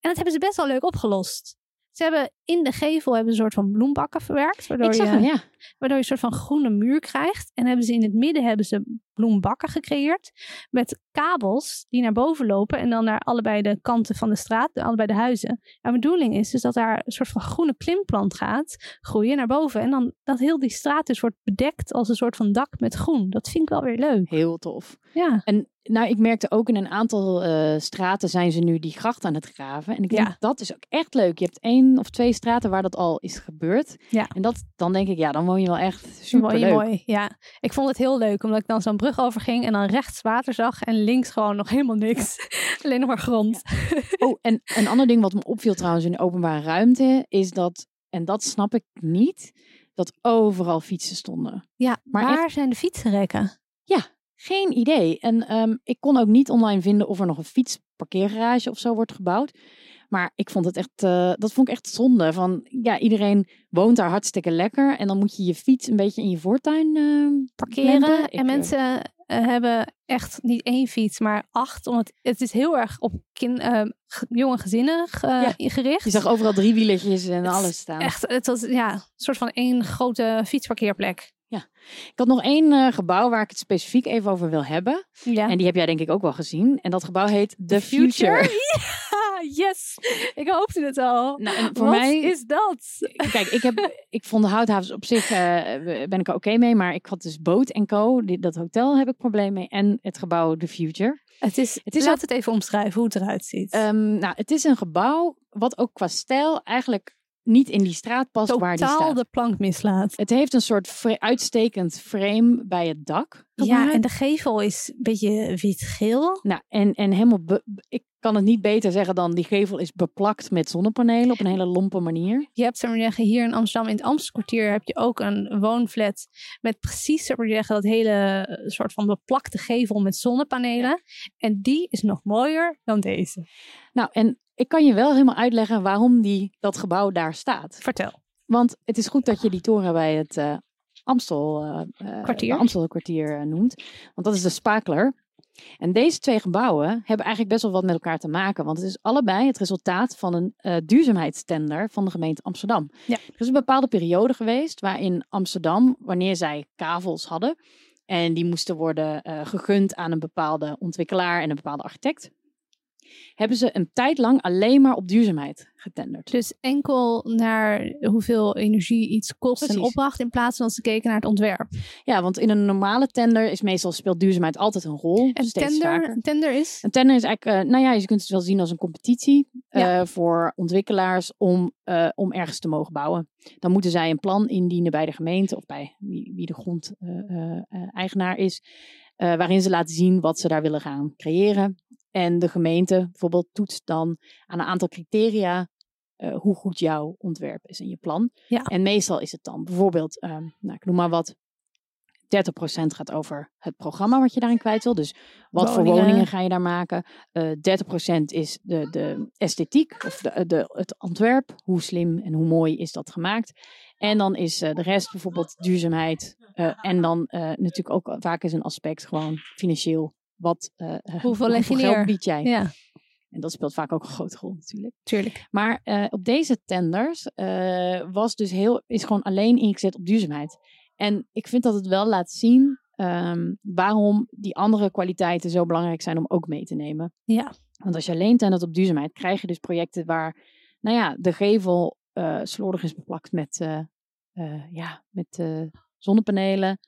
En dat hebben ze best wel leuk opgelost. Ze hebben in de gevel hebben een soort van bloembakken verwerkt. Waardoor, je, hem, ja. waardoor je een soort van groene muur krijgt. En hebben ze in het midden hebben ze bloembakken gecreëerd. Met kabels die naar boven lopen. En dan naar allebei de kanten van de straat. de- Allebei de huizen. En de bedoeling is dus dat daar een soort van groene klimplant gaat groeien naar boven. En dan dat heel die straat dus wordt bedekt als een soort van dak met groen. Dat vind ik wel weer leuk. Heel tof. Ja, En nou, ik merkte ook in een aantal eh, straten zijn ze nu die gracht aan het graven. En ik denk, Ja. dat is ook echt leuk. Je hebt één of twee straten waar dat al is gebeurd. Ja. En dat, dan denk ik, ja, dan woon je wel echt super mooi. Ja, ik vond het heel leuk omdat ik dan zo'n brug overging en dan rechts water zag en links gewoon nog helemaal niks. Alleen nog maar grond. Oh, en een ander ding wat me opviel trouwens in de openbare ruimte, is dat, en dat snap ik niet, dat overal fietsen stonden. Ja, Maar waar zijn de fietsenrekken? Geen idee. En ehm, ik kon ook niet online vinden of er nog een fietsparkeergarage of zo wordt gebouwd. Maar ik vond het echt, eh, dat vond ik echt zonde. Van ja, iedereen woont daar hartstikke lekker. En dan moet je je fiets een beetje in je voortuin eh, parkeren. en eh, mensen hebben echt niet één fiets, maar acht. Omdat het is heel erg op kin, jonge gezinnen Ja. gericht. Je zag overal driewielertjes en Het alles staan. Echt, het was ja, een soort van één grote fietsparkeerplek. Ik had nog één eh, gebouw waar ik het specifiek even over wil hebben. Ja. En die heb jij denk ik ook wel gezien. En dat gebouw heet The Future. Ja, yes! Ik hoopte het al. Nou, en voor Wat mij is dat? Kijk, ik, heb, ik vond de houthavens op zich, eh, ben ik er oké mee. Maar ik had dus Boot Co. Dat hotel heb ik probleem mee. En het gebouw The Future. Het is, Het is laat het even omschrijven hoe het eruit ziet. Ehm, nou, het is een gebouw wat ook qua stijl eigenlijk niet in die straat past waar die Totaal staat. de plank mislaat. Het heeft een soort uitstekend frame bij het dak. Ja, en de gevel is een beetje wit-geel. Nou, en, en helemaal, ik kan het niet beter zeggen dan die gevel is beplakt met zonnepanelen op een hele lompe manier. Je hebt, zou maar zeggen, hier in Amsterdam, in het Amstelkwartier, heb je ook een woonflat met precies, zou maar zeggen, dat hele eh, soort van beplakte gevel met zonnepanelen. En die is nog mooier dan deze. Nou, en ik kan je wel helemaal uitleggen waarom die, dat gebouw daar staat. Vertel. Want het is goed dat je die toren bij het eh, Amstel, eh, eh, Kwartier. Amstelkwartier noemt. Want dat is de Spakler. En deze twee gebouwen hebben eigenlijk best wel wat met elkaar te maken. Want het is allebei het resultaat van een eh, duurzaamheidstender van de gemeente Amsterdam. Ja. Er is een bepaalde periode geweest waarin Amsterdam, wanneer zij kavels hadden, en die moesten worden gegund aan een bepaalde ontwikkelaar en een bepaalde architect, hebben ze een tijd lang alleen maar op duurzaamheid getenderd. Dus enkel naar hoeveel energie iets kost en opbracht, in plaats van ze keken naar het ontwerp. Ja, want in een normale tender is meestal speelt duurzaamheid altijd een rol. En steeds tender, vaker. tender is? Een tender is eigenlijk, eh, nou ja, je kunt het wel zien als een competitie Ja. eh, voor ontwikkelaars om, eh, om ergens te mogen bouwen. Dan moeten zij een plan indienen bij de gemeente of bij wie, wie de grondeigenaar is, eh, waarin ze laten zien wat ze daar willen gaan creëren. En de gemeente bijvoorbeeld toetst dan aan een aantal criteria eh, hoe goed jouw ontwerp is in je plan. Ja. En meestal is het dan bijvoorbeeld, ehm, nou, ik noem maar wat, 30% gaat over het programma wat je daarin kwijt wil. Dus wat voor Woningen. ga je daar maken? Eh 30% is de, de esthetiek of de, de, het ontwerp. Hoe slim en hoe mooi is dat gemaakt? En dan is eh, de rest bijvoorbeeld duurzaamheid. eh, en dan eh, natuurlijk ook vaak is een aspect gewoon financieel. Wat, Hoeveel je geld bied jij? Ja, En dat speelt vaak ook een grote rol natuurlijk. tuurlijk. Maar op deze tenders was dus heel, is gewoon alleen ingezet op duurzaamheid. En ik vind dat het wel laat zien ehm, waarom die andere kwaliteiten zo belangrijk zijn om ook mee te nemen. Ja. Want als je alleen tendert op duurzaamheid, krijg je dus projecten waar, nou ja, de gevel eh slordig is beplakt met, eh, eh, ja, met zonnepanelen.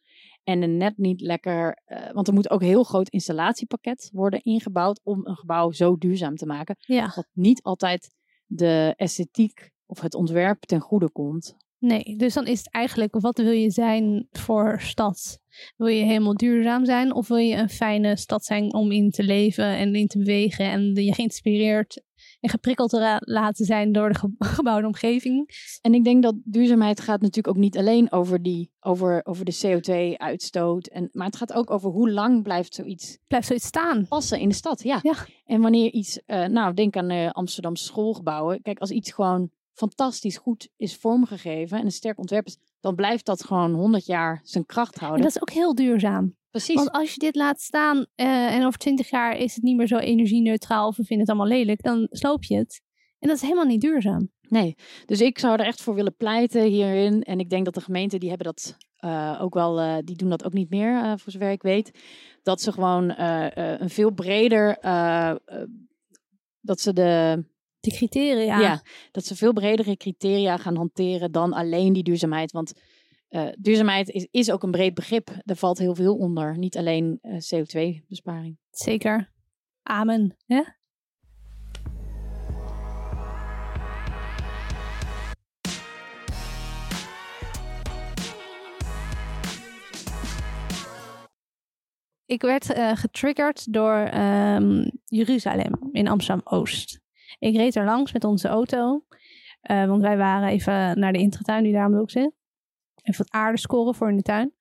En net niet lekker, want er moet ook een heel groot installatiepakket worden ingebouwd om een gebouw zo duurzaam te maken Ja, dat niet altijd de esthetiek of het ontwerp ten goede komt. nee. Dus dan is het eigenlijk, wat wil je zijn voor stad? Wil je helemaal duurzaam zijn of wil je een fijne stad zijn om in te leven en in te bewegen en je geïnspireerd en geprikkeld te laten zijn door de ge- gebouwde omgeving. En ik denk dat duurzaamheid gaat natuurlijk ook niet alleen over, die, over, over de CO2-uitstoot. En, maar het gaat ook over hoe lang blijft zoiets Blijft zoiets staan. passen in de stad. Ja. Ja. En wanneer iets, eh, nou denk aan eh Amsterdamse schoolgebouwen. Kijk, als iets gewoon fantastisch goed is vormgegeven en een sterk ontwerp is, dan blijft dat gewoon 100 jaar zijn kracht En houden. dat is ook heel duurzaam. Precies. Want als je dit laat staan eh, en over twintig jaar is het niet meer zo energie-neutraal of we vinden het allemaal lelijk, dan sloop je het. En dat is helemaal niet duurzaam. Nee, dus ik zou er echt voor willen pleiten hierin. En ik denk dat de gemeenten die hebben dat eh, ook wel, eh, die doen dat ook niet meer, voor zover ik weet. Dat ze gewoon een veel breder, dat ze de, Die criteria. ja. dat ze veel bredere criteria gaan hanteren dan alleen die duurzaamheid. Want eh, duurzaamheid is, is ook een breed begrip. Er valt heel veel onder, niet alleen eh, CO2-besparing. Zeker. Amen. Ik werd eh, getriggerd door ehm, Jeruzalem in Amsterdam-Oost. Ik reed er langs met onze auto. want wij waren even naar de intratuin die daar om de zit. Even wat aarde scoren voor in de tuin.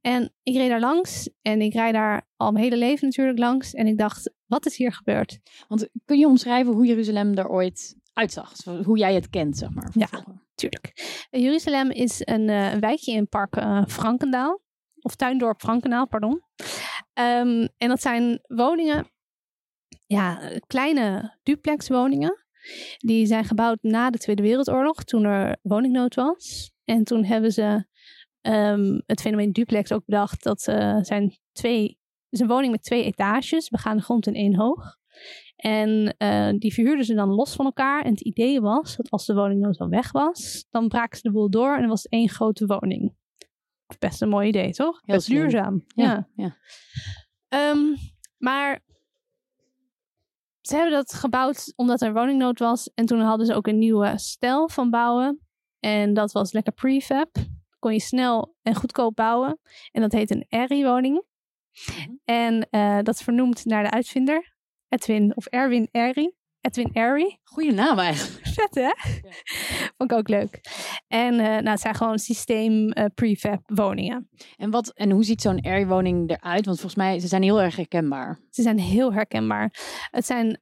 En ik reed daar langs en ik rijd daar al mijn hele leven natuurlijk langs. En ik dacht, wat is hier gebeurd? Want kun je omschrijven hoe Jeruzalem er ooit uitzag? Hoe jij het kent, zeg maar. Ja. vroeger? Tuurlijk. Eh, Jeruzalem is een, eh, een wijkje in park eh, Frankendaal. Of tuindorp Frankendaal, pardon. Ehm, en dat zijn woningen, ja, kleine duplexwoningen. Die zijn gebouwd na de Tweede Wereldoorlog, toen er woningnood was. En toen hebben ze ehm, het fenomeen duplex ook bedacht. Dat eh, zijn twee, is een woning met twee etages, begaande grond en één hoog. En eh, die verhuurden ze dan los van elkaar. En het idee was dat als de woningnood al weg was, dan braken ze de boel door en dan was het één grote woning. Best een mooi idee, toch? Heel Best slim. duurzaam. Ja. Ja, ja. Ehm, maar ze hebben dat gebouwd omdat er woningnood was. En toen hadden ze ook een nieuwe stijl van bouwen. En dat was lekker prefab. Kon je snel en goedkoop bouwen. En dat heet een RI-woning. Mhm. En eh, dat is vernoemd naar de uitvinder. Edwin of Erwin Erri. Edwin Erri. Goeie naam eigenlijk. Vet hè? Vond ik ook leuk. En eh, nou, het zijn gewoon systeem eh, prefab woningen. En, wat, en hoe ziet zo'n air-woning eruit? Want volgens mij, ze zijn heel erg herkenbaar. Ze zijn heel herkenbaar. Het zijn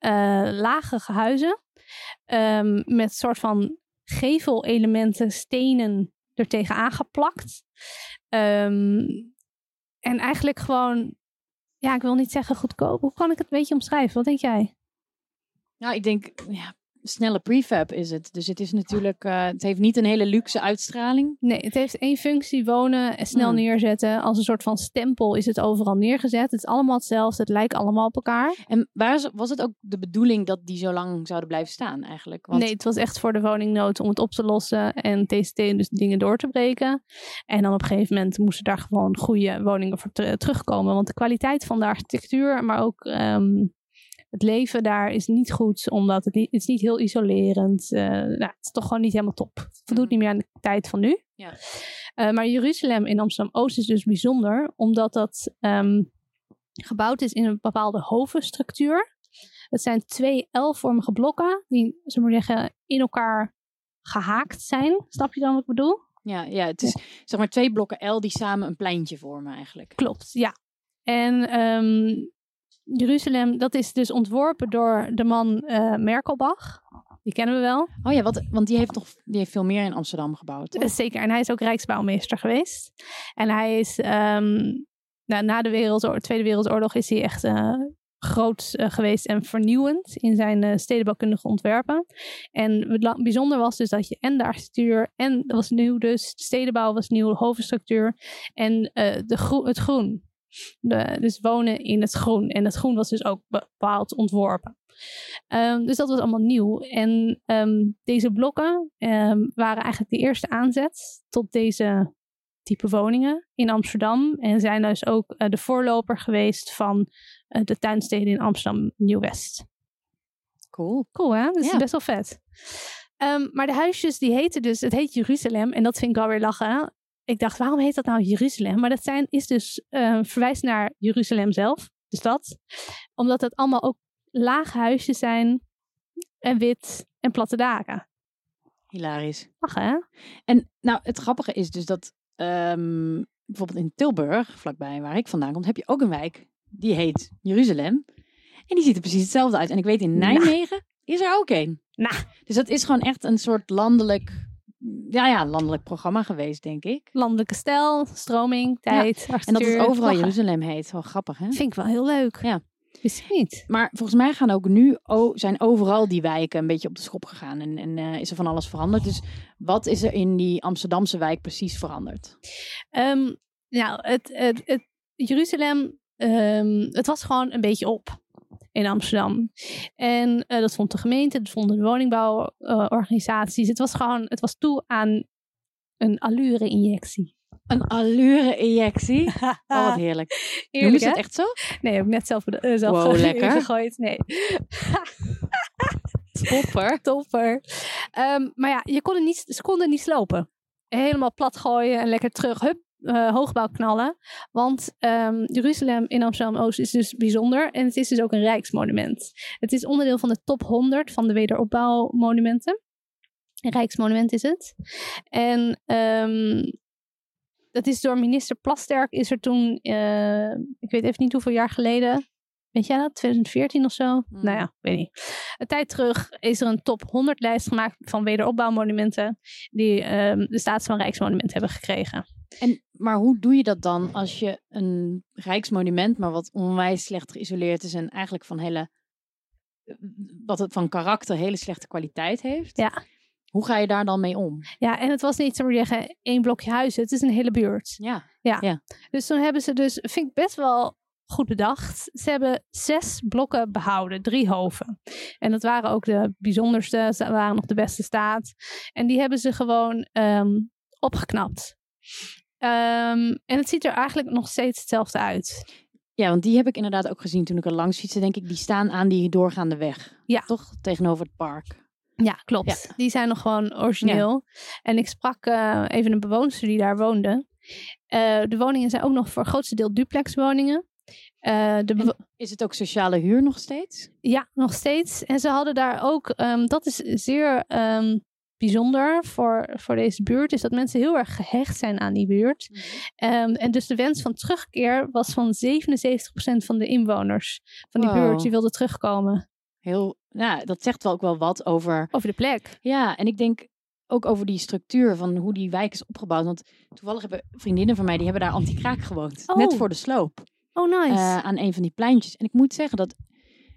lage huizen ehm, met soort van gevelelementen, stenen er tegenaan geplakt. Ehm, en eigenlijk gewoon, ja, ik wil niet zeggen goedkoop. Hoe kan ik het een beetje omschrijven? Wat denk jij? Nou, ik denk, ja, snelle prefab is het. Dus het is natuurlijk, eh, het heeft niet een hele luxe uitstraling. Nee, het heeft één functie: wonen en snel Hmm. neerzetten. Als een soort van stempel is het overal neergezet. Het is allemaal hetzelfde. Het lijkt allemaal op elkaar. En waar was het ook de bedoeling dat die zo lang zouden blijven staan eigenlijk? Want Nee, het was echt voor de woningnood om het op te lossen en TCT dus dingen door te breken. En dan op een gegeven moment moesten daar gewoon goede woningen voor ter- terugkomen. Want de kwaliteit van de architectuur, maar ook ehm, het leven daar is niet goed, omdat het, niet, het is niet heel isolerend. Eh nou, het is toch gewoon niet helemaal top. Het voldoet niet meer aan de tijd van nu. Ja. Eh, maar Jeruzalem in Amsterdam-Oost is dus bijzonder, omdat dat ehm, gebouwd is in een bepaalde hovenstructuur. Het zijn twee L-vormige blokken die, we maar zeggen, in elkaar gehaakt zijn. Snap je dan wat ik bedoel? ja, ja, het is zeg maar twee blokken L die samen een pleintje vormen eigenlijk. Klopt, ja. En ehm, Jeruzalem, dat is dus ontworpen door de man eh, Merkelbach. Die kennen we wel. Oh ja, wat, want die heeft nog die heeft veel meer in Amsterdam gebouwd. toch? Eh, Zeker, en hij is ook Rijksbouwmeester geweest. En hij is, ehm, nou, na de Wereldoor- Tweede Wereldoorlog is hij echt eh, groot geweest en vernieuwend in zijn stedenbouwkundige ontwerpen. En het bijzonder was dus dat je en de architectuur en dat was nieuw dus, de stedenbouw was nieuw, de hoofdstructuur en de het groen. De, dus wonen in het groen. En het groen was dus ook bepaald ontworpen. Ehm, dus dat was allemaal nieuw. En ehm, deze blokken ehm, waren eigenlijk de eerste aanzet tot deze type woningen in Amsterdam. En zijn dus ook eh, de voorloper geweest van eh, de tuinsteden in Amsterdam Nieuw-West. Cool. Cool hè? Dat is Ja. best wel vet. Maar de huisjes die heten dus, het heet Jeruzalem. En dat vind ik wel weer lachen. Ik dacht, waarom heet dat nou Jeruzalem? Maar dat zijn, is dus, eh, verwijst naar Jeruzalem zelf, de stad. Omdat het allemaal ook lage huisjes zijn. en wit en platte daken. Hilarisch. Lachen, hè? En nou, het grappige is dus dat ehm, bijvoorbeeld in Tilburg, vlakbij waar ik vandaan kom, heb je ook een wijk. Die heet Jeruzalem. En die ziet er precies hetzelfde uit. En ik weet in Nou. Nijmegen is er ook een. Nou. Dus dat is gewoon echt een soort landelijk, ja, ja, landelijk programma geweest, denk ik. Landelijke stijl, stroming, tijd, En dat het overal lachen. Jeruzalem heet. Wel grappig, hè? Vind ik wel heel leuk. Ja. Wist ik niet. Maar volgens mij gaan ook nu, zijn overal die wijken een beetje op de schop gegaan. En, en eh, is er van alles veranderd. Dus wat is er in die Amsterdamse wijk precies veranderd? Ehm, nou, het, het, het, Jeruzalem, ehm, het was gewoon een beetje op in Amsterdam. En eh, dat vond de gemeente, dat vonden de woningbouworganisaties. het was gewoon, het was toe aan een allure-injectie. Een allure-injectie. Oh, wat heerlijk. Eerlijk, ze hè? het echt zo? Nee, heb ik net zelf, eh, zelf Wow, lekker. gegooid. Nee. Topper. Topper. Ehm, maar ja, je kon het niet, ze konden niet slopen. Helemaal plat gooien en lekker terug, hup, hoogbouw knallen. Want ehm, Jeruzalem in Amsterdam-Oost is dus bijzonder. En het is dus ook een rijksmonument. Het is onderdeel van de top 100 van de wederopbouwmonumenten. Een rijksmonument is het. En ehm, dat is door minister Plasterk is er toen, eh, ik weet even niet hoeveel jaar geleden, weet jij dat, 2014 of zo? Hmm. Nou ja, weet niet. Een tijd terug is er een top 100 lijst gemaakt van wederopbouwmonumenten die ehm, de status van Rijksmonument hebben gekregen. En, maar hoe doe je dat dan als je een rijksmonument, maar wat onwijs slecht geïsoleerd is en eigenlijk van hele, wat het van karakter hele slechte kwaliteit heeft? Ja. Hoe ga je daar dan mee om? Ja, en het was niet, zo zeggen, één blokje huizen. Het is een hele buurt. Ja. Dus toen hebben ze dus, vind ik best wel goed bedacht. Ze hebben zes blokken behouden, drie hoven. En dat waren ook de bijzonderste, ze waren nog de beste staat. En die hebben ze gewoon ehm, opgeknapt. Ehm, en het ziet er eigenlijk nog steeds hetzelfde uit. Ja, want die heb ik inderdaad ook gezien toen ik er langs fietste. Denk ik, die staan aan die doorgaande weg. Ja. Toch? Tegenover het park. Ja, klopt. Die zijn nog gewoon origineel. En ik sprak eh, even een bewoonster die daar woonde. Eh, de woningen zijn ook nog voor het grootste deel duplexwoningen. Eh, de bewo- Is het ook sociale huur nog steeds? Ja, nog steeds. En ze hadden daar ook, ehm, dat is zeer ehm, bijzonder voor, voor deze buurt, is dat mensen heel erg gehecht zijn aan die buurt. Ehm, en dus de wens van terugkeer was van 77% van de inwoners van die Wow. buurt die wilden terugkomen. Heel, nou, dat zegt wel ook wel wat over Over de plek. Ja, en ik denk ook over die structuur van hoe die wijk is opgebouwd. Want toevallig hebben vriendinnen van mij, die hebben daar anti-kraak gewoond. Oh. Net voor de sloop. Oh, nice. eh, aan een van die pleintjes. En ik moet zeggen dat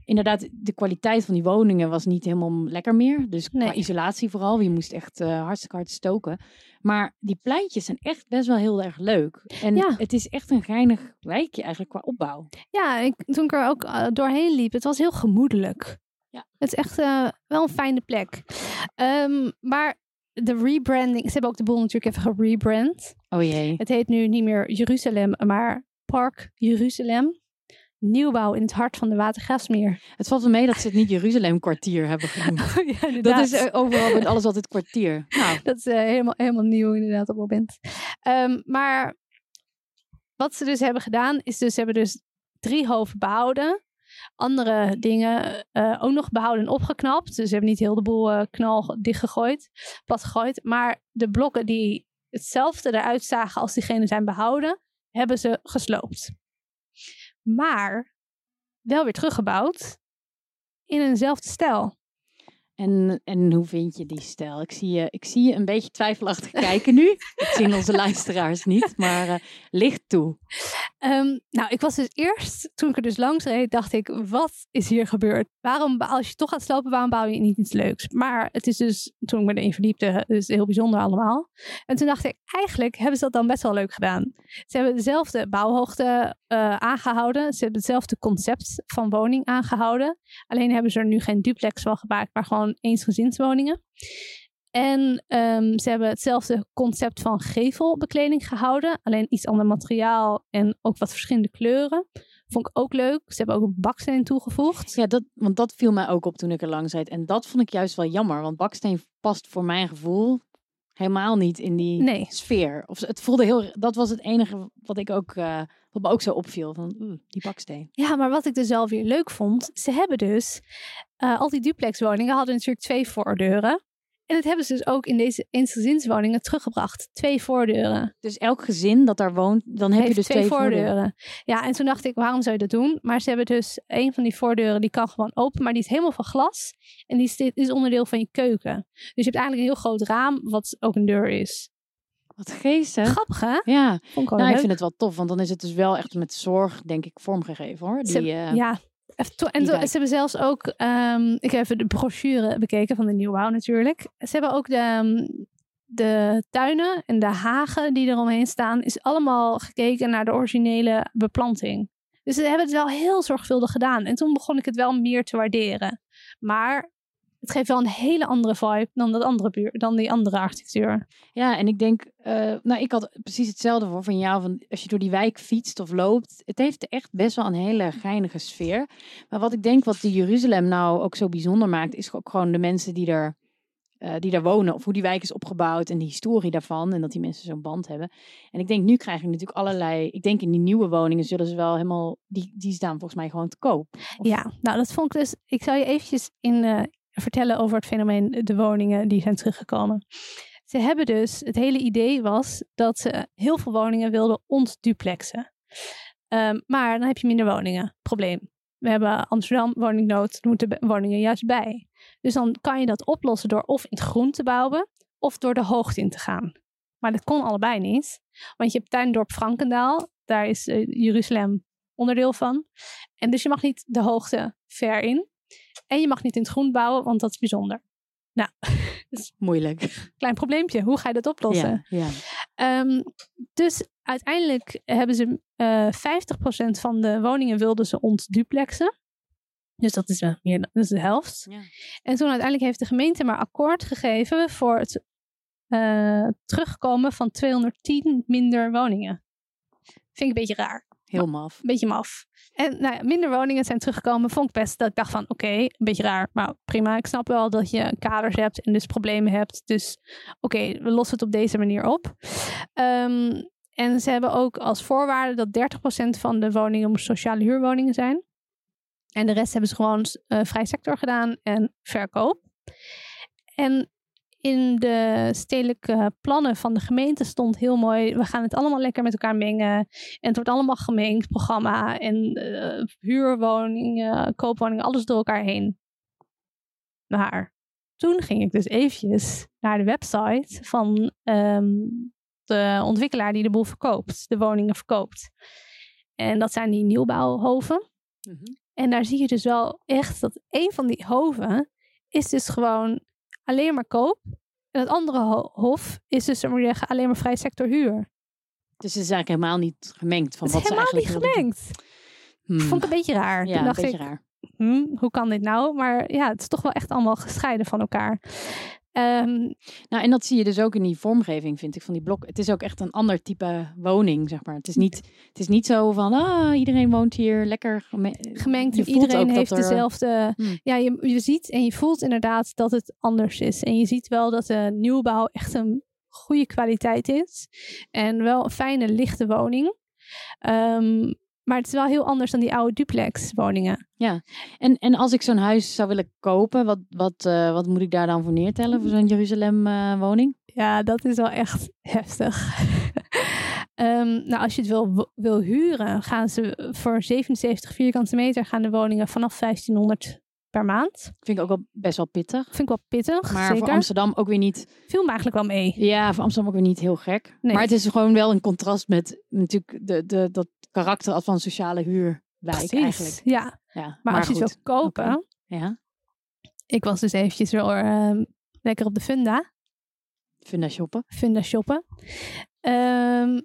inderdaad de kwaliteit van die woningen was niet helemaal lekker meer. Dus qua isolatie vooral. Je moest echt eh, hartstikke hard stoken. Maar die pleintjes zijn echt best wel heel erg leuk. En Ja. het is echt een geinig wijkje eigenlijk qua opbouw. Ja, ik, toen ik er ook eh, doorheen liep, het was heel gemoedelijk. Ja. Het is echt eh, wel een fijne plek. Ehm, maar de rebranding, ze hebben ook de boel natuurlijk even gerebrand. Oh jee. Het heet nu niet meer Jeruzalem, maar Park Jeruzalem. Nieuwbouw in het hart van de Watergraafsmeer. Het valt me mee dat ze het niet Jeruzalem kwartier hebben genoemd. ja, Dat is eh, overal met alles altijd kwartier. Nou, Dat is eh, helemaal, helemaal nieuw inderdaad op het moment. Ehm, maar wat ze dus hebben gedaan, is dus ze hebben dus drie hoven behouden. Andere dingen eh, ook nog behouden en opgeknapt. Dus ze hebben niet heel de boel eh, knal dichtgegooid, plat gegooid. Maar de blokken die hetzelfde eruit zagen als diegene zijn behouden, hebben ze gesloopt. Maar wel weer teruggebouwd in eenzelfde stijl. En, en hoe vind je die stijl? Ik zie je, ik zie je een beetje twijfelachtig kijken nu. Dat zien onze luisteraars niet, maar eh, licht toe. Ehm, nou, ik was dus eerst, toen ik er dus langs reed, dacht ik, wat is hier gebeurd? Waarom, als je toch gaat slopen, waarom bouw je niet iets leuks? Maar het is dus, toen ik me erin verdiepte, dus heel bijzonder allemaal. En toen dacht ik, eigenlijk hebben ze dat dan best wel leuk gedaan. Ze hebben dezelfde bouwhoogte eh, aangehouden. Ze hebben hetzelfde concept van woning aangehouden. Alleen hebben ze er nu geen duplex van gemaakt, maar gewoon eensgezinswoningen. En ehm, ze hebben hetzelfde concept van gevelbekleding gehouden. Alleen iets ander materiaal en ook wat verschillende kleuren. Vond ik ook leuk. Ze hebben ook een baksteen toegevoegd. Ja, dat, want dat viel mij ook op toen ik er langs reed. En dat vond ik juist wel jammer, want baksteen past voor mijn gevoel helemaal niet in die Nee. sfeer. Of het voelde heel, dat was het enige wat ik ook, eh, wat me ook zo opviel. Van, oeh, die baksteen. Ja, maar wat ik dus wel weer leuk vond, ze hebben dus eh, al die duplexwoningen hadden natuurlijk twee voordeuren. En dat hebben ze dus ook in deze eensgezinswoningen teruggebracht. Twee voordeuren. Dus elk gezin dat daar woont, dan heb je dus twee, voordeuren. Ja, en toen dacht ik, waarom zou je dat doen? Maar ze hebben dus een van die voordeuren, die kan gewoon open, maar die is helemaal van glas. En die is onderdeel van je keuken. Dus je hebt eigenlijk een heel groot raam, wat ook een deur is. Wat geestig. Grappig, hè? Ja, ik nou, ik vind het wel tof, want dan is het dus wel echt met zorg, denk ik, vormgegeven hoor. Die, Ze- eh, ja. En ze hebben zelfs ook, ehm, ik heb even de brochure bekeken van de nieuwbouw natuurlijk. Ze hebben ook de, ehm, de tuinen en de hagen die eromheen staan, is allemaal gekeken naar de originele beplanting. Dus ze hebben het wel heel zorgvuldig gedaan. En toen begon ik het wel meer te waarderen. Maar het geeft wel een hele andere vibe dan, dat andere buur, dan die andere architectuur. Ja, en ik denk, eh, nou, ik had precies hetzelfde voor van jou. Van als je door die wijk fietst of loopt, het heeft echt best wel een hele geinige sfeer. Maar wat ik denk, wat de Jeruzalem nou ook zo bijzonder maakt, is ook gewoon de mensen die er, eh, die daar wonen. Of hoe die wijk is opgebouwd en de historie daarvan. En dat die mensen zo'n band hebben. En ik denk, nu krijg je natuurlijk allerlei. Ik denk in die nieuwe woningen zullen ze wel helemaal. Die, die staan volgens mij gewoon te koop. Of- Ja, nou dat vond ik dus. Ik zal je eventjes in, eh, vertellen over het fenomeen de woningen die zijn teruggekomen. Ze hebben dus, het hele idee was dat ze heel veel woningen wilden ontduplexen. Ehm, maar dan heb je minder woningen. Probleem. We hebben Amsterdam woningnood, er moeten woningen juist bij. Dus dan kan je dat oplossen door of in het groen te bouwen of door de hoogte in te gaan. Maar dat kon allebei niet. Want je hebt Tuindorp Frankendaal, daar is eh, Jeruzalem onderdeel van. En dus je mag niet de hoogte ver in. En je mag niet in het groen bouwen, want dat is bijzonder. Nou, Moeilijk. klein probleempje. Hoe ga je dat oplossen? Ja, ja. Ehm, dus uiteindelijk hebben ze eh 50% van de woningen wilden ze ontduplexen. Dus dat is, meer, dat is de helft. Ja. En toen uiteindelijk heeft de gemeente maar akkoord gegeven voor het eh, terugkomen van 210 minder woningen. Vind ik een beetje raar. Heel maf. Een beetje maf. En nou ja, minder woningen zijn teruggekomen. Vond ik best dat ik dacht van oké, een beetje raar. Maar prima, ik snap wel dat je kaders hebt en dus problemen hebt. Dus oké, we lossen het op deze manier op. Ehm, en ze hebben ook als voorwaarde dat 30% van de woningen sociale huurwoningen zijn. En de rest hebben ze gewoon eh, vrij sector gedaan en verkoop. En in de stedelijke plannen van de gemeente stond heel mooi: we gaan het allemaal lekker met elkaar mengen. En het wordt allemaal gemengd programma. En eh, huurwoningen, koopwoningen, alles door elkaar heen. Maar toen ging ik dus eventjes naar de website van ehm, de ontwikkelaar die de boel verkoopt, de woningen verkoopt. En dat zijn die nieuwbouwhoven. Mhm. En daar zie je dus wel echt dat een van die hoven is dus gewoon alleen maar koop. En het andere ho- hof is dus, we zeggen, alleen maar vrij sector huur. Dus het is eigenlijk helemaal niet gemengd van Het is wat ze helemaal niet eigenlijk gemengd. Hmm. Vond ik een beetje raar. Ja, Toen een dacht beetje ik, raar. hm, hoe kan dit nou? Maar ja, het is toch wel echt allemaal gescheiden van elkaar. Ehm, Nou, en dat zie je dus ook in die vormgeving, vind ik, van die blok. Het is ook echt een ander type woning, zeg maar. Het is niet, het is niet zo van, ah, iedereen woont hier lekker geme- gemengd Je iedereen heeft er- dezelfde... Hmm. Ja, je, je ziet en je voelt inderdaad dat het anders is. En je ziet wel dat de nieuwbouw echt een goede kwaliteit is. En wel een fijne, lichte woning. Ehm, maar het is wel heel anders dan die oude duplex woningen. En, en als ik zo'n huis zou willen kopen, wat, wat, eh, wat moet ik daar dan voor neertellen voor zo'n Jeruzalem eh, woning? Ja, dat is wel echt heftig. Ehm, nou, als je het wil, wil huren, gaan ze voor 77 vierkante meter gaan de woningen vanaf 1500 per maand. Vind ik ook wel best wel pittig. Vind ik wel pittig, Maar zeker. voor Amsterdam ook weer niet. Viel me eigenlijk wel mee. Ja, voor Amsterdam ook weer niet heel gek. Nee. Maar het is gewoon wel een contrast met natuurlijk de, de, dat karakter van sociale huurwijk Precies, eigenlijk. Ja, Ja, maar, als je het wil kopen... Ja, Ik was dus eventjes weer ehm, lekker op de Funda. Funda shoppen. Funda shoppen. Ehm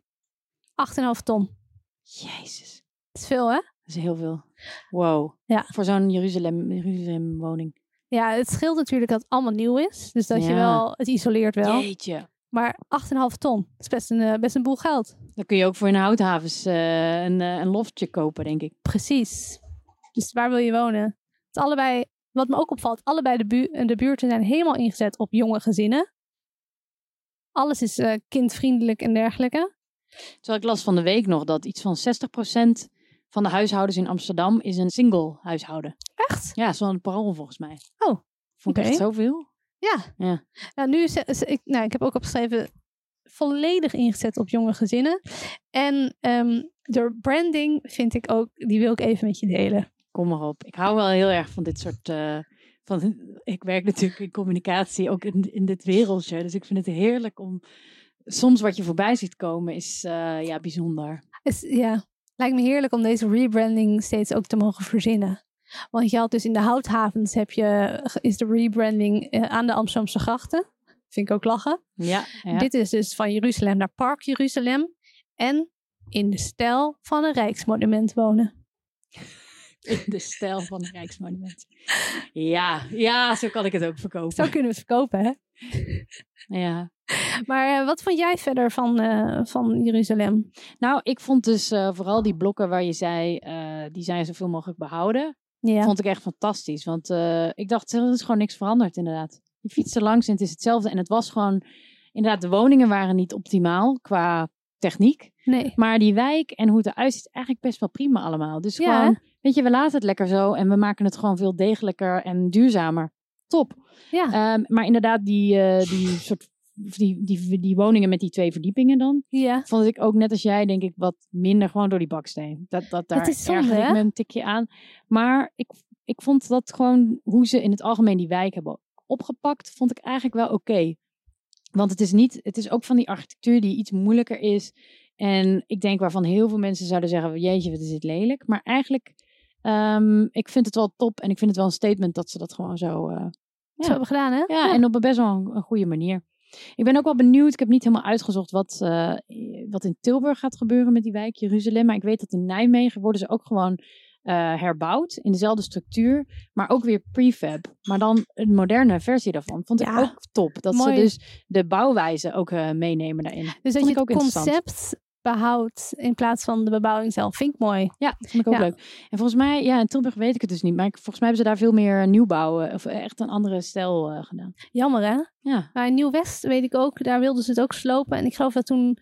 8,5 ton. Jezus, Dat is veel, hè? dat is heel veel. Wow. Ja. Voor zo'n Jeruzalem, Jeruzalem woning. Ja, het scheelt natuurlijk dat het allemaal nieuw is. Dus dat je wel... Het isoleert wel. Jeetje. Maar 8,5 ton. Dat is best een, eh, best een boel geld. Dan kun je ook voor in houthavens eh, een, eh, een loftje kopen, denk ik. Precies. Dus waar wil je wonen? Het allebei... Wat me ook opvalt, allebei de, bu de buurten zijn helemaal ingezet op jonge gezinnen. Alles is kindvriendelijk en dergelijke. Terwijl ik las van de week nog dat iets van 60% van de huishoudens in Amsterdam is een single huishouden. Echt? Ja, zo'n parool volgens mij. Oh, Vond ik echt zoveel. Ja. Ja. Nou, nu is, is- ik, nou, ik heb ook opgeschreven volledig ingezet op jonge gezinnen. En ehm de branding vind ik ook, die wil ik even met je delen. Kom maar op. Ik hou wel heel erg van dit soort... eh, van, ik werk natuurlijk in communicatie, ook in, in dit wereldje. Dus ik vind het heerlijk om... Soms wat je voorbij ziet komen is eh, ja, bijzonder. Is, ja, lijkt me heerlijk om deze rebranding steeds ook te mogen verzinnen. Want je had dus in de houthavens heb je, is de rebranding eh, aan de Amsterdamse grachten. Vind ik ook lachen. Ja, ja. Dit is dus van Jeruzalem naar Park Jeruzalem. En in de stijl van een rijksmonument wonen. In de stijl van een Rijksmonument. Ja, ja, zo kan ik het ook verkopen. Zo kunnen we het verkopen, hè? Ja. Maar eh, wat vond jij verder van, eh, van Jeruzalem? Nou, ik vond dus eh, vooral die blokken waar je zei, die zijn zoveel mogelijk behouden. Ja. Vond ik echt fantastisch. Want ik dacht, er is gewoon niks veranderd inderdaad. Je fietst er langs en het is hetzelfde. En het was gewoon, inderdaad, de woningen waren niet optimaal qua techniek. Nee. Maar die wijk en hoe het eruit ziet, eigenlijk best wel prima allemaal. Dus Ja, gewoon, weet je, we laten het lekker zo. En we maken het gewoon veel degelijker en duurzamer. Top. Ja. Ehm, maar inderdaad, die, eh, die soort die, die, die woningen met die twee verdiepingen dan, ja. vond ik ook net als jij, denk ik, wat minder gewoon door die baksteen. Dat, dat daar is zonde, ergerde ik me een tikje aan. Maar ik, ik vond dat gewoon hoe ze in het algemeen die wijk hebben opgepakt, vond ik eigenlijk wel oké. Want het is niet, het is ook van die architectuur die iets moeilijker is. En ik denk waarvan heel veel mensen zouden zeggen, jeetje, wat is dit lelijk. Maar eigenlijk, ehm, ik vind het wel top en ik vind het wel een statement dat ze dat gewoon zo... eh, Zo hebben gedaan, hè? ja, en op een best wel een, een goede manier. Ik ben ook wel benieuwd. Ik heb niet helemaal uitgezocht wat, eh, wat in Tilburg gaat gebeuren met die wijk Jeruzalem. Maar ik weet dat in Nijmegen worden ze ook gewoon eh, herbouwd in dezelfde structuur. Maar ook weer prefab. Maar dan een moderne versie daarvan. Vond ik Ja, ook top. Dat mooi. ze dus de bouwwijze ook meenemen daarin. Dus dat je het concept behoudt in plaats van de bebouwing zelf. Vind ik mooi. Ja, dat vond ik ook Ja. leuk. En volgens mij, ja, in Tilburg weet ik het dus niet. Maar volgens mij hebben ze daar veel meer nieuwbouw. eh, Of echt een andere stijl eh, gedaan. Jammer, hè? Ja, Maar in Nieuw-West weet ik ook, daar wilden ze het ook slopen. En ik geloof dat toen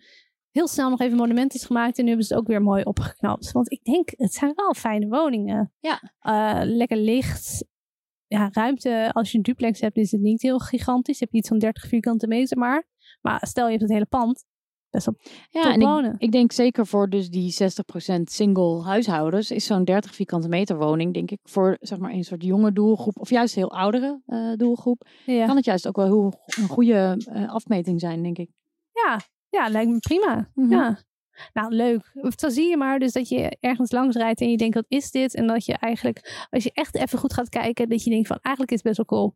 heel snel nog even monument is gemaakt. En nu hebben ze het ook weer mooi opgeknapt. Want ik denk, het zijn wel fijne woningen. Ja. Eh, lekker licht. Ja, ruimte. Als je een duplex hebt, is het niet heel gigantisch. Heb je iets van 30 vierkante meter maar. Maar stel je hebt het hele pand. Best Ja, en ik, wonen. ik denk zeker voor dus die 60% single huishoudens is zo'n 30 vierkante meter woning, denk ik, voor zeg maar een soort jonge doelgroep of juist heel oudere eh, doelgroep, Ja. kan het juist ook wel heel, een goede eh, afmeting zijn, denk ik. Ja, ja, lijkt me prima. Mhm. Ja. Nou, leuk. Zo zie je maar dus dat je ergens langs rijdt en je denkt, wat is dit? En dat je eigenlijk, als je echt even goed gaat kijken, dat je denkt van, eigenlijk is het best wel cool.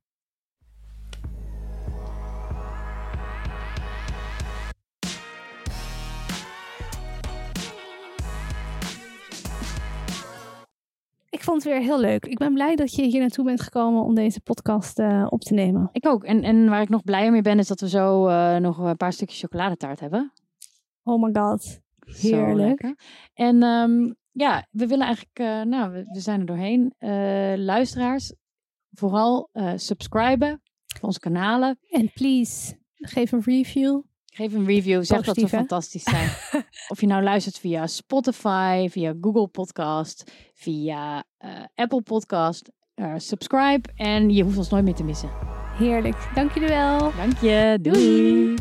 Ik vond het weer heel leuk. Ik ben blij dat je hier naartoe bent gekomen om deze podcast eh, op te nemen. Ik ook. En, en waar ik nog blijer mee ben, is dat we zo eh, nog een paar stukjes chocoladetaart hebben. Oh my god. Heerlijk. En ehm, ja, we willen eigenlijk, eh, nou, we, we zijn er doorheen. Luisteraars, vooral subscriben voor onze kanalen. En please, geef een review. Geef een review, zeg dat we hè? fantastisch zijn. of je nou luistert via Spotify, via Google Podcast, via eh, Apple Podcast. eh, subscribe en je hoeft ons nooit meer te missen. Heerlijk. Dank jullie wel. Dank je, doei. Doei.